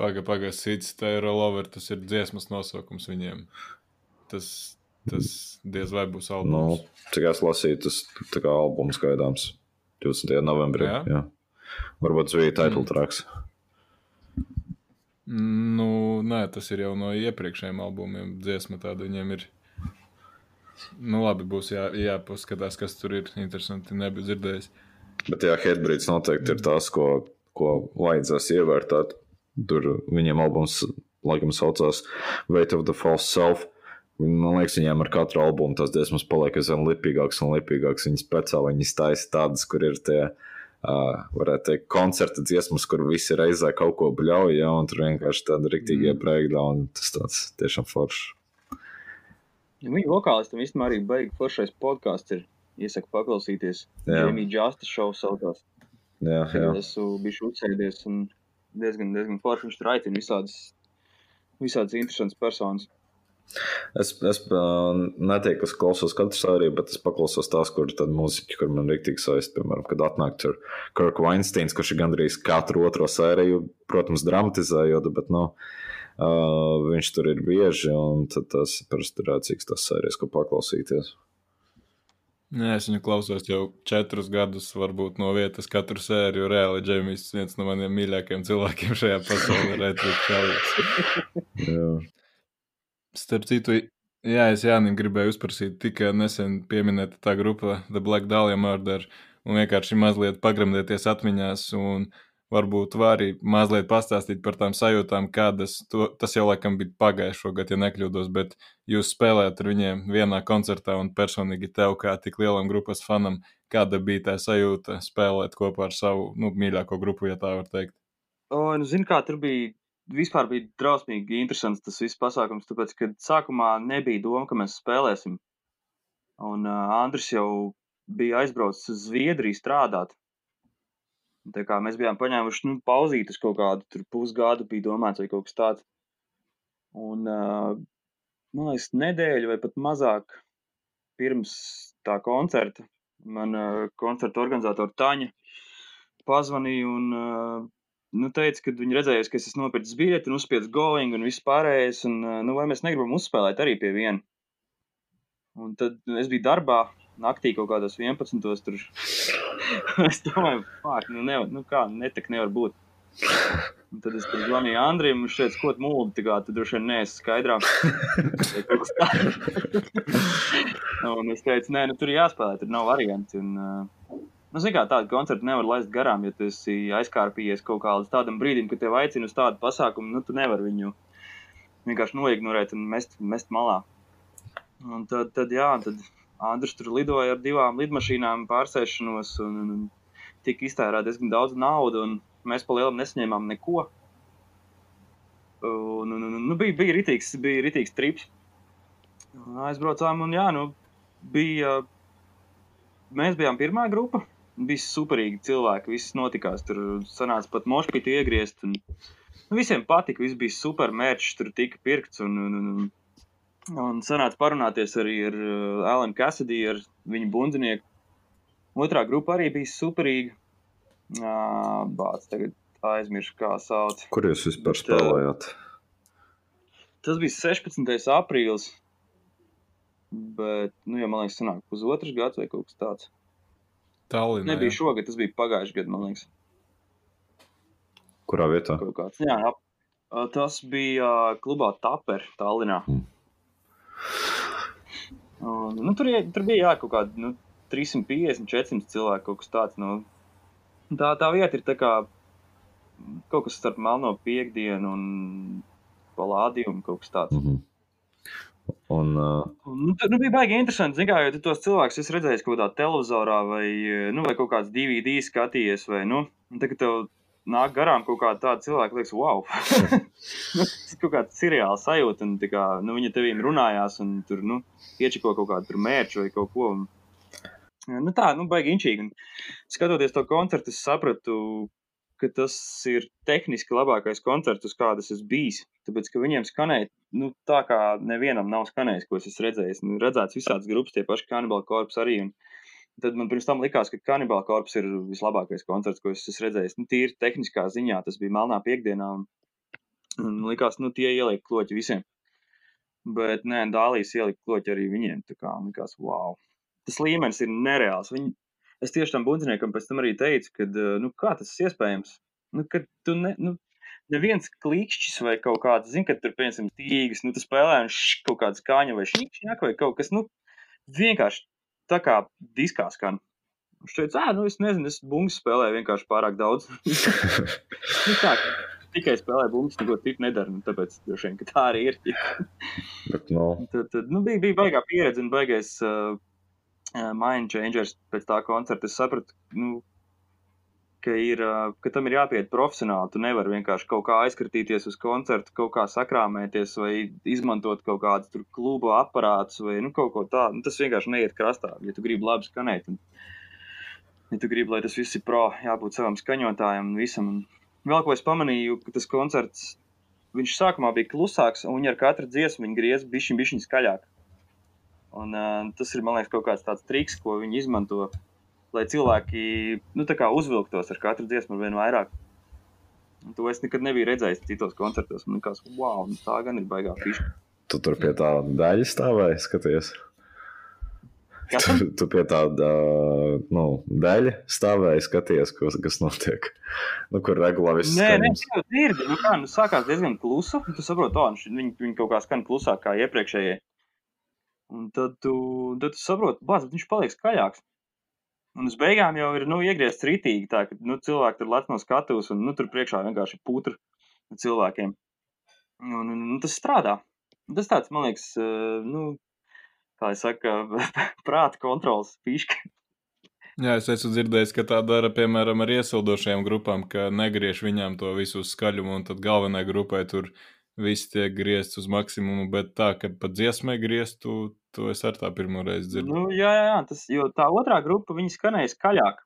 Pagaid, pagaid, Sits Day Roll Over, tas ir dziesmas nosaukums viņiem. Tas, tas diez vai būs albums. Nu, cik es lasīju, tas tā kā albums gaidāms 20. novembrī. Jā? Jā. Varbūt tas bija title mm. tracks. Nu, nē, tas ir jau no iepriekšējiem albumiem. Dziesma tāda viņiem ir. Nu, labi, būs jā, jāpaskatās, kas tur ir interesanti. Nebiju dzirdējis. Bet, jā, Headbreeds noteikti ir tas, ko, ko vajadzēs ievērtēt. Tur viņiem albums, laikam, saucās Weight of the False Self. Man liekas, viņiem ar katru albumu tas dziesmas paliek aizvien lipīgāks un lipīgāks. Viņi speciāli viņi taisa tādas, kur ir tie Uh, varētu teikt, koncerta dziesmas, kur visi reizē kaut ko bļauj, ja, un tur vienkārši tāda rīktīga mm. breakdown. Tas tāds tiešām foršs. Ja viņa vokālistam īstenībā arī beigas foršais podkāsts ir. Iesaku paklausīties. Jamie Justice show saucās. Jā, jā. Esmu bijis uzsēdies un diezgan, diezgan forši viņš tur aicina visādas, visādas interesantas personas. Es, es uh, neteiktu, ka es klausos katru sēriju, bet es paklausos tās, kur tad mūziķi, kur man rīktīgi saist, piemēram, kad atnāk tur Kirk Weinsteins, kurš ir gandrīz katru otro sēriju, protams, dramatizējot, bet, nu, uh, viņš tur ir bieži, un tas ir rēcīgs tas sērijas, ko paklausīties. Nē, es viņu klausos jau četrus gadus, varbūt no vietas katru sēriju. Reāli Džeimijs viens no maniem mīļākajiem cilvēkiem šajā pasaulē. [laughs] Redzēt, Starp citu, jā, es Jānim gribēju uzprasīt, tikai nesen pieminēta tā grupa The Black Dahlia Murder, un vienkārši mazliet pagremdēties atmiņās, un varbūt var arī mazliet pastāstīt par tām sajūtām, kādas, to, tas jau laikam bija pagājušo gadu, ja nekļūdos, bet jūs spēlējat ar viņiem vienā koncertā, un personīgi tev, kā tik lielam grupas fanam, kāda bija tā sajūta spēlēt kopā ar savu, nu, mīļāko grupu, ja tā var teikt? O, nu, zini, kā tur bija vispār bija drausmīgi interesants tas viss pasākums, tāpēc, ka sākumā nebija doma, ka mēs spēlēsim. Un uh, Andris jau bija aizbraucis uz Zviedriju strādāt. Tā kā mēs bijām paņēmuši nu, pauzīti uz kaut kādu pusgadu, bija domāts, vai kaut kas tāds. Un, uh, man liekas, nedēļu vai pat mazāk pirms tā koncerta man uh, koncerta organizatora Taņa pazvanīja un uh, nu, teica, ka viņi redzējuši, ka es esmu nopircis biļeti un uzspiedis going un viss pārējais. Un, nu, vai mēs negribam uzspēlēt arī pie viena? Un tad es biju darbā, naktī kaut kādos 11. tur. [laughs] es domāju, pār, nu, nevar, nu kā, netak nevar būt. Un tad es zvanīju Andriem, viņš teica, ko tu mūli, tā kā tu droši vien neesi skaidrā. [laughs] un es teicu, nē, nu tur jāspēlē, tur nav varianti. Un, uh, Nu, Zinām, tādu koncertu nevar laist garām, ja tu esi aizkārpījies kaut kā līdz tādam brīdim, kad tev aicina uz tādu pasākumu. Nu, tu nevari viņu vienkārši noignorēt un mest, mest malā. Un tad, tad, jā, tad Andris tur lidoja ar divām lidmašīnām, pārsēšanos, un, un, un tika iztērēta diezgan daudz naudas, un mēs pa lielam nesaņēmām neko. Un, un, un, nu, bija, bija ritīgs, bija ritīgs trips. Aizbraucām, un jā, nu, bija. Mēs bijām pirmā grupa, bija superīgi cilvēki. Viss notikās. Tur sanāca pat mošpīti iegriezt. Un, nu, visiem patika, viss bija super mērķis, tur tika pirkts. Un, un, un, un sanāca parunāties arī ar uh, Alanu Kasadiju, ar viņu bundzinieku. Otrā grupa arī bija superīga. Uh, Bāc, tagad aizmirsu, kā sauc. Kur jūs vispār Bet, spēlējāt? Tas bija 16. aprīlis. Bet, nu, ja man liekas, sanāk pusotrs gads vai kaut kas tāds. Tallinā. Nebija šogad, tas bija pagājušajā gadā, man liekas. Kurā vietā? Jā, tas bija ā, klubā Taper, Tallinā. Mm. Un, nu, tur, tur bija jā, kaut kādi nu, 350, 400 cilvēki, kaut kas tāds. Nu, tā, tā vieta ir tā kā kaut kas starp Melno piekdienu un Palādiju kaut kas tāds. Mm -hmm. Un, uh, Un, Nu, tur nu, bija baigi interesanti. Kā, jo tos cilvēkus esi redzējis kaut kādā televizorā vai, nu, vai kaut kāds DVD skatījies. Vai, nu, un tagad tev nāk garām kaut kāda tāda cilvēka, liekas, wow. tas [laughs] kaut kāds seriāls sajūta. Un, kā, nu, viņa tevīm runājās un tur nu, iečiko kaut kādu mērķu vai kaut ko. Un, nu, tā, nu, baigi inčīgi. Un, skatoties to koncertu, es sapratu, ka tas ir tehniski labākais koncerts, uz kādas es bijis. Tāpēc, ka viņiem skanēja nu, tā, kā nevienam nav skanējis, ko es esmu redzējis. Nu, redzēts visādas grupas, tie paši kanibāla korpus arī. Un tad man pirms tam likās, ka kanibāla korpus ir vislabākais koncerts, ko es esmu redzējis. Nu, tīri tehniskā ziņā tas bija melnā piekdienā. Un, un likās, nu, tie ieliek kloķi visiem. Bet, nē, Dālijas ielika kloķi arī viņiem. Tā kā likās, wow. Tas līmenis ir nereāls. Viņi, es tieši tam bundziniekam pēc tam arī teicu, ka, nu, kā tas iespējams? Nu, kad tu ne, nu, neviens klikšķis vai kaut kāds, zini, ka tur, piemēram, tīģis, nu, tu spēlē un šš, kaut kāda skaņa vai šņik, vai kaut kas, nu, vienkārši tā kā diskā skan. Viņš teica, ah, nu, es nezinu, es bungas spēlēju vienkārši pārāk daudz. [laughs] nu, tā, ka tikai spēlēju bungas, neko citu nedaru, nu, tāpēc droši vien, tā arī ir. bet, nu, tad, tad, nu, bija, bija baigā pieredze un baigais uh, uh, mind changers pēc tā koncerta. Es sapratu, nu, ka, ir, ka tam ir jāpiet profesionāli. Tu nevari vienkārši kaut kā aizkritīties uz koncertu, kaut kā sakrāmēties vai izmantot kaut kādus klubu aparātus vai nu, kaut ko tādu. Nu, tas vienkārši neiet krastā, ja tu gribi labi skanēt. Un, ja tu gribi, lai tas viss ir pro, jābūt savam skaņotājam un visam. Un vēl ko es pamanīju, ka tas koncerts, viņš sākumā bija klusāks, un ar katru dziesmu viņi griez bišķiņ, bišķiņ skaļāk. Un, uh, tas ir, man liekas, kaut kāds tāds triks, ko viņi izmanto, lai cilvēki nu, uzvilktos ar katru dziesmu ar vien vairāk. Un to es nekad nebiju redzējis citos koncertos. Man liekas, wow, nu tā gan ir baigā fiša. tu tur pie tā daļa stāvēji, skaties. Tu, tu pie tāda nu, daļa stāvēji, skaties, kas, kas notiek. Nu, kur regulāri viss Nē, nē, jau dzirdi. Nu, kā, nu, sākās diezgan klusa. Tu saproti, ka viņi, viņi kaut kā skan klusāk kā iepriekšējie. Un tad tu, tad tu saproti, ka viņš paliek skaļāks. Un uz beigām jau ir nu, iegriezts rītīgi, tā ka nu, cilvēki tur lec no skatuves, un nu, tur priekšā vienkārši ir putra cilvēkiem. Un, un, un tas strādā. Tas tāds, man liekas, eh, nu, kā jau saka, [laughs] prāta kontrols fiška. Jā, es esmu dzirdējis, ka tā dara piemēram ar iesildošajām grupām, ka negriež viņām to visu skaļumu, un tad galvenajai grupai tur viss tiek griezts uz maksimumu, bet tā, ka pat dziesmai grieztu, to es ar tā pirmo reizi dzirdu. Nu, jā, jā, jā, tas, jo tā otrā grupa, viņi skanēja skaļāk.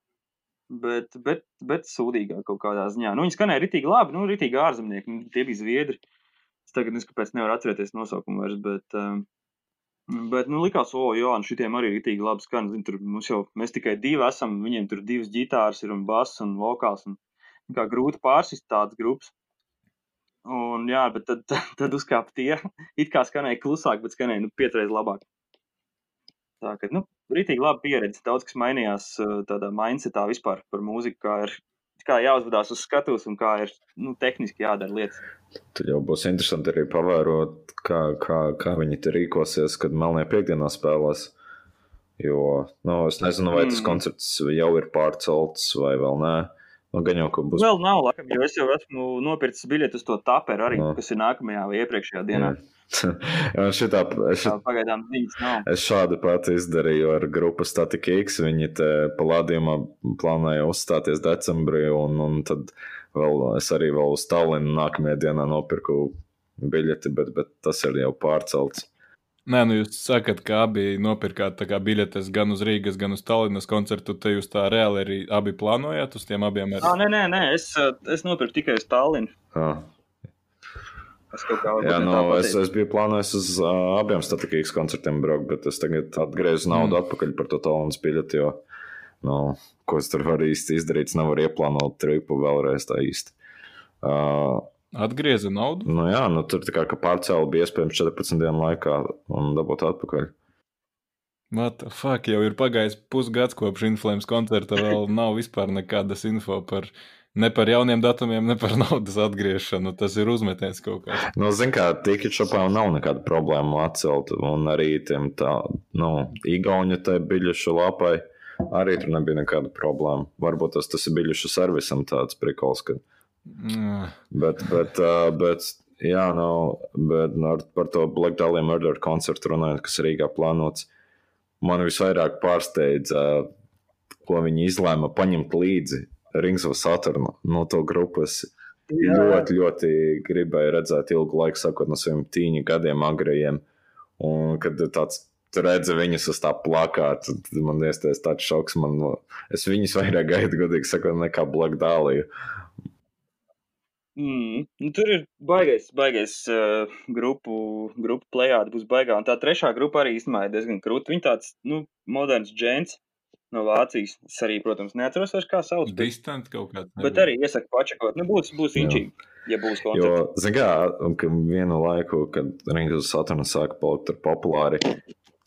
Bet, bet, bet sūdīgāk kaut kādā ziņā. Nu, viņi skanēja ritīgi labi, nu, ritīgi ārzemnieki. Nu, tie bija zviedri. Es tagad nezinu, kāpēc nevaru atcerēties nosaukumu vairs. Bet, um, bet nu, likās, o, jā, un šitiem arī ritīgi labi skan. Zin, tur mums jau, mēs tikai divi esam. Viņiem tur divas ģitāras ir un bass un vokāls. Un, kā grūti pārsist tādas grupas. Un, jā, bet tad, tad, tad uzkāpa tie. It kā skanēja klusāk, bet skanēja nu, piecreiz labāk. Tā kā, nu, rītīgi laba pieredze. Daudz kas mainījās uh, tādā mindsetā vispār par mūziku, kā ir kā jāuzvedās uz skatuves un kā ir nu, tehniski jādara lietas. Tad jau būs interesanti arī pavērot, kā, kā, kā viņi te rīkosies, kad Melnajā piekdienā spēlēs. Jo nu, es nezinu, vai tas Mm. koncerts jau ir pārcelts vai vēl nē. Nu, gan jau, ka būs. Vēl nav, laikam, jo es jau esmu nopircis biļeti uz to taperu arī, Jā. kas ir nākamajā vai iepriekšējā dienā. [laughs] Šitā, šit, Tā Pagaidām ziņas nav. Es šādu pati izdarīju ar grupu Statika X. Viņi te palādījumā plānoja uzstāties decembrī, un, un tad vēl es arī vēl uz Tallinu nākamajā dienā nopirku biļeti, bet, bet tas ir jau pārcelts. Nē, nu jūs sakat, ka abi nopirkāt biļetes gan uz Rīgas, gan uz Tallinas koncertu. Te jūs tā reāli arī abi plānojāt uz tiem abiem? Ah, Ar... nē, nē, nē, es, es nopirku tikai uz Tallinu. Ah. Es Jā, nu, es, es biju plānojis uz uh, abiem X koncertiem braukt, bet es tagad atgriezu naudu mm. atpakaļ par to Tallinas biļeti, jo, nu, ko es tur varu īsti izdarīt, es nevaru ieplānot tripu vēlreiz tā īsti. Uh, Atgrieza naudu? Nu, jā, nu, tur tā kā pārcēlā bija iespējams 14 dienu laikā un dabūt atpakaļ. What the fuck, jau ir pagājis pusgads kopš Inflames koncerta, vēl nav vispār nekādas info par, ne par jauniem datumiem, ne par [laughs] naudas atgriešanu. Tas ir uzmetiens kaut kāds. Nu, zin kā, tiket šopā nav nekāda problēma atcelt, un arī tiem tā, nu, Igauņa te biļešu lapai arī tur nebija nekāda problēma. Varbūt tas, tas ir biļešu servisam tāds prikols, ka. Mm. Bet, bet, uh, bet jā, nu, bet nu, ar- par to Black Dahlia Murder koncertu runājot, kas Rīgā plānots, man visvairāk pārsteidza, ko viņi izlēma paņemt līdzi Rings of Saturn no to grupas. Jā. Ļoti, ļoti gribēju redzēt ilgu laiku, sakot no saviem tīņa gadiem agrajiem. Un kad tāds tu redzi viņus uz tā plakāta, tad man iestājas tāds šoks. Man, es viņus vairāk gaidu, godīgi sakot, nekā Black Dahlia. Mm. Nu, tur ir baigais, baigais uh, grupu, grupu plējādi būs baigā. Un tā trešā grupa arī īstenībā ir diezgan krūta. Viņa tāds, nu, moderns džents no Vācijas. Es arī, protams, neatceros vairs, kā sauc. Bet, Distant kaut kāds. bet arī iesaku pačakot. Nu, būs, būs inčīgi, ja būs Jo, koncerts. zināmā mērā, ka vienu laiku, kad Rīgas Saturna sāka palikt populāri,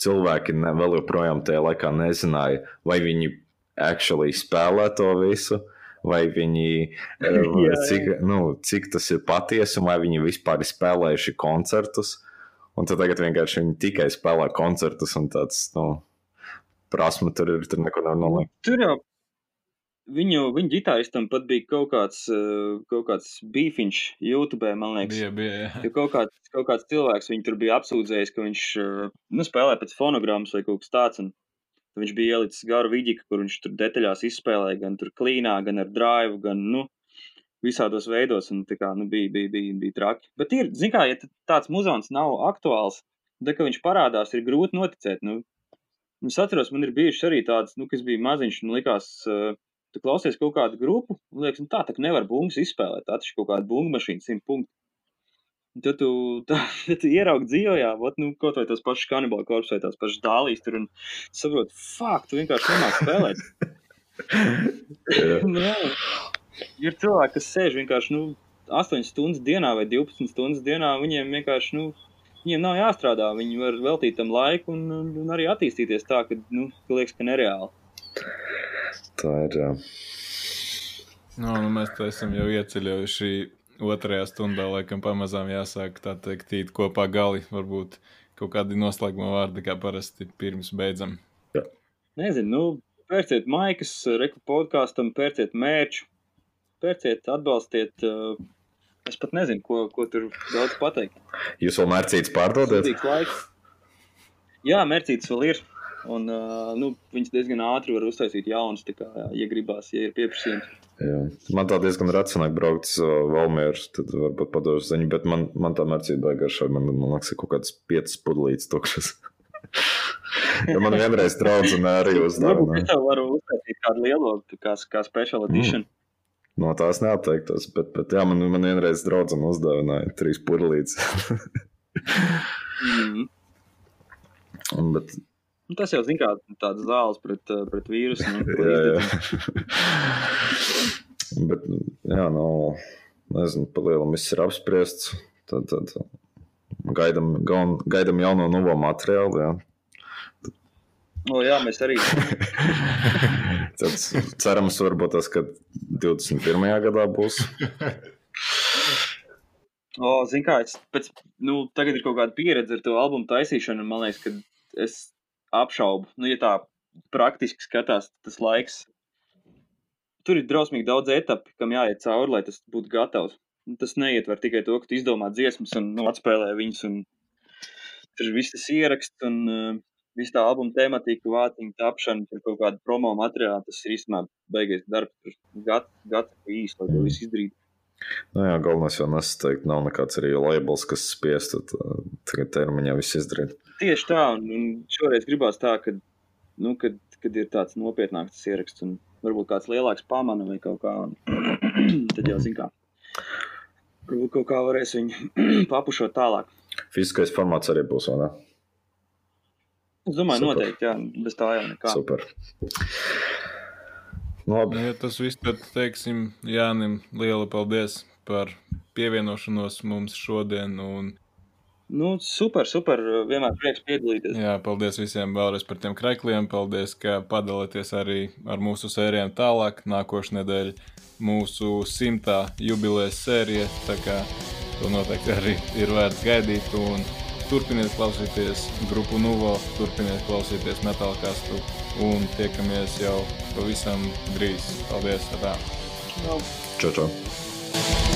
cilvēki ne, vēl joprojām tajā laikā nezināja, vai viņi actually spēlē to visu. Vai viņi, [laughs] eh, Jā, jā. cik, nu, cik tas ir patiesi, vai viņi vispār ir spēlējuši koncertus. Un tad tagad vienkārši viņi tikai spēlē koncertus, un tāds, nu, prasme tur ir, tur neko nevar nolikt. Tur jau viņu, viņu ģitāristam pat bija kaut kāds, uh, kaut kāds beefiņš YouTube, man liekas. Bija, bija. jā. Jo kaut kāds, kaut kāds cilvēks viņu tur bija apsūdzējis, ka viņš uh, nu, spēlē pēc fonogrammas vai kaut kas tāds. un Viņš bija ielicis garu vidīku, kur viņš tur detaļās izspēlēja gan tur klīnā, gan ar drive, gan nu, visādos veidos. Un, kā, nu, bija, bija, bija, bija traki. Bet ir, zin kā, ja tāds muzons nav aktuāls, tad, kad viņš parādās, ir grūti noticēt. Nu, es atceros, man ir bijuši arī tāds, nu, kas bija maziņš, un likās, uh, tu klausies kaut kādu grupu, un liekas, nu, tā, tā nevar bungas izspēlēt. Tā taču kaut kāda bunga mašīna, simt punktu. Un Tad tu, tā, tad [laughs] tu ieraugi dzīvojā, vat, nu, kaut vai tos pašus kanibālu korpus vai tās pašas dālīs tur un saproti, fuck, tu vienkārši nemāki spēlēt. Jā. [laughs] Nu. Ir cilvēki, kas sēž vienkārši, nu, 8 stundas dienā vai 12 stundas dienā, viņiem vienkārši, nu, viņiem nav jāstrādā, viņi var veltīt tam laiku un, un, un arī attīstīties tā, ka, nu, ka liekas, ka nereāli. Tā ir. jā. Nu, nu, mēs te esam jau ieceļojuši otrajā stundā, laikam pamazām jāsāk tā teikt, tīt kopā gali. Varbūt kaut kādi noslēguma vārdi, kā parasti pirms beidzam. Nezinu, nu, pērciet maikas, reku podkāstam, pērciet mērķu, pērciet, atbalstiet. Uh, es pat nezinu, ko, ko tur daudz pateikt. Jūs vēl mērcīts pārdodat? Jā, mērcītis vēl ir. Un, uh, nu, viņš diezgan ātri var uztaisīt jaunas, ja gribās, ja ir pieprasījums. Jā. Man tā diezgan racionāli braukt uz Valmieru, tad varbūt padošu ziņu, bet man, man tā mērcība baigāšā. Man, man liekas, ir kaut kāds piecas pudlītes tukšas. [laughs] ja man vienreiz draudzene arī Varbūt uzdāvināja. es tev varu uztaisīt kādu lielo, tā kā, kā special edition. No tās neatteiktos, bet, bet jā, man, man vienreiz draudzene uzdāvināja trīs pudlītes. [laughs] Mm. Un, bet, Nu, tas jau, zin kā, tāds zāles pret, uh, pret vīrusu. Nu, [laughs] [laughs] bet, jā, nu, nezinu, pa lielam viss ir apspriests. Tad, tad gaidam, gaun, gaidam jauno novo materiālu. Jā. O, jā, mēs arī. [laughs] Tad cerams, varbūt tas, ka 21. gadā būs. O, zin kā, es pēc, nu, tagad ir kaut kāda pieredze ar to albumu taisīšanu, un man liekas, ka es apšaubu, nu, ja tā praktiski skatās, tas laiks. Tur ir drausmīgi daudz etapu, kam jāiet cauri, lai tas būtu gatavs. Nu, Tas neietver tikai to, ka tu izdomā dziesmas un nu, atspēlē viņas. Un tur viss tas ieraksts un uh, viss tā albuma tematika, vāciņa tapšana, tur kaut kāda promo materiāla. Tas ir īstenībā beigais darbs. Tur gads, gads īsti, lai to visu izdarītu. Nu, jā, galvenais jau nesateikt, nav nekāds arī labels, kas spiestu tā- tagad termiņā viss izdarīt. Tieši tā, un, un šoreiz gribās tā, ka, nu, kad, kad ir tāds nopietnāks ieraksts, un varbūt kāds lielāks pamana vai kaut kā, un, [clears throat] tad jau zin kā. Varbūt kaut kā varēs viņu [clears throat] papušot tālāk. Fiziskais formāts arī būs, vai ne? Es domāju, Super. noteikti, jā, bez tā jau nekā. Super. Labi. Nu, ja tas viss, tad teiksim Jānim liela paldies par pievienošanos mums šodien. Un Nu, super, super. Vienmēr prieks piedalīties. Jā, paldies visiem vēlreiz par tiem kraikliem. Paldies, ka padalāties arī ar mūsu sērijām tālāk. Nākošais nedēļa mūsu simtā jubilejas sērija. Tā kā to noteikti arī ir vērts gaidīt. Un turpiniet klausīties grupu Nuvo, turpiniet klausīties metālkastu un tiekamies jau pavisam drīz. Paldies! Tā. Čau, čau!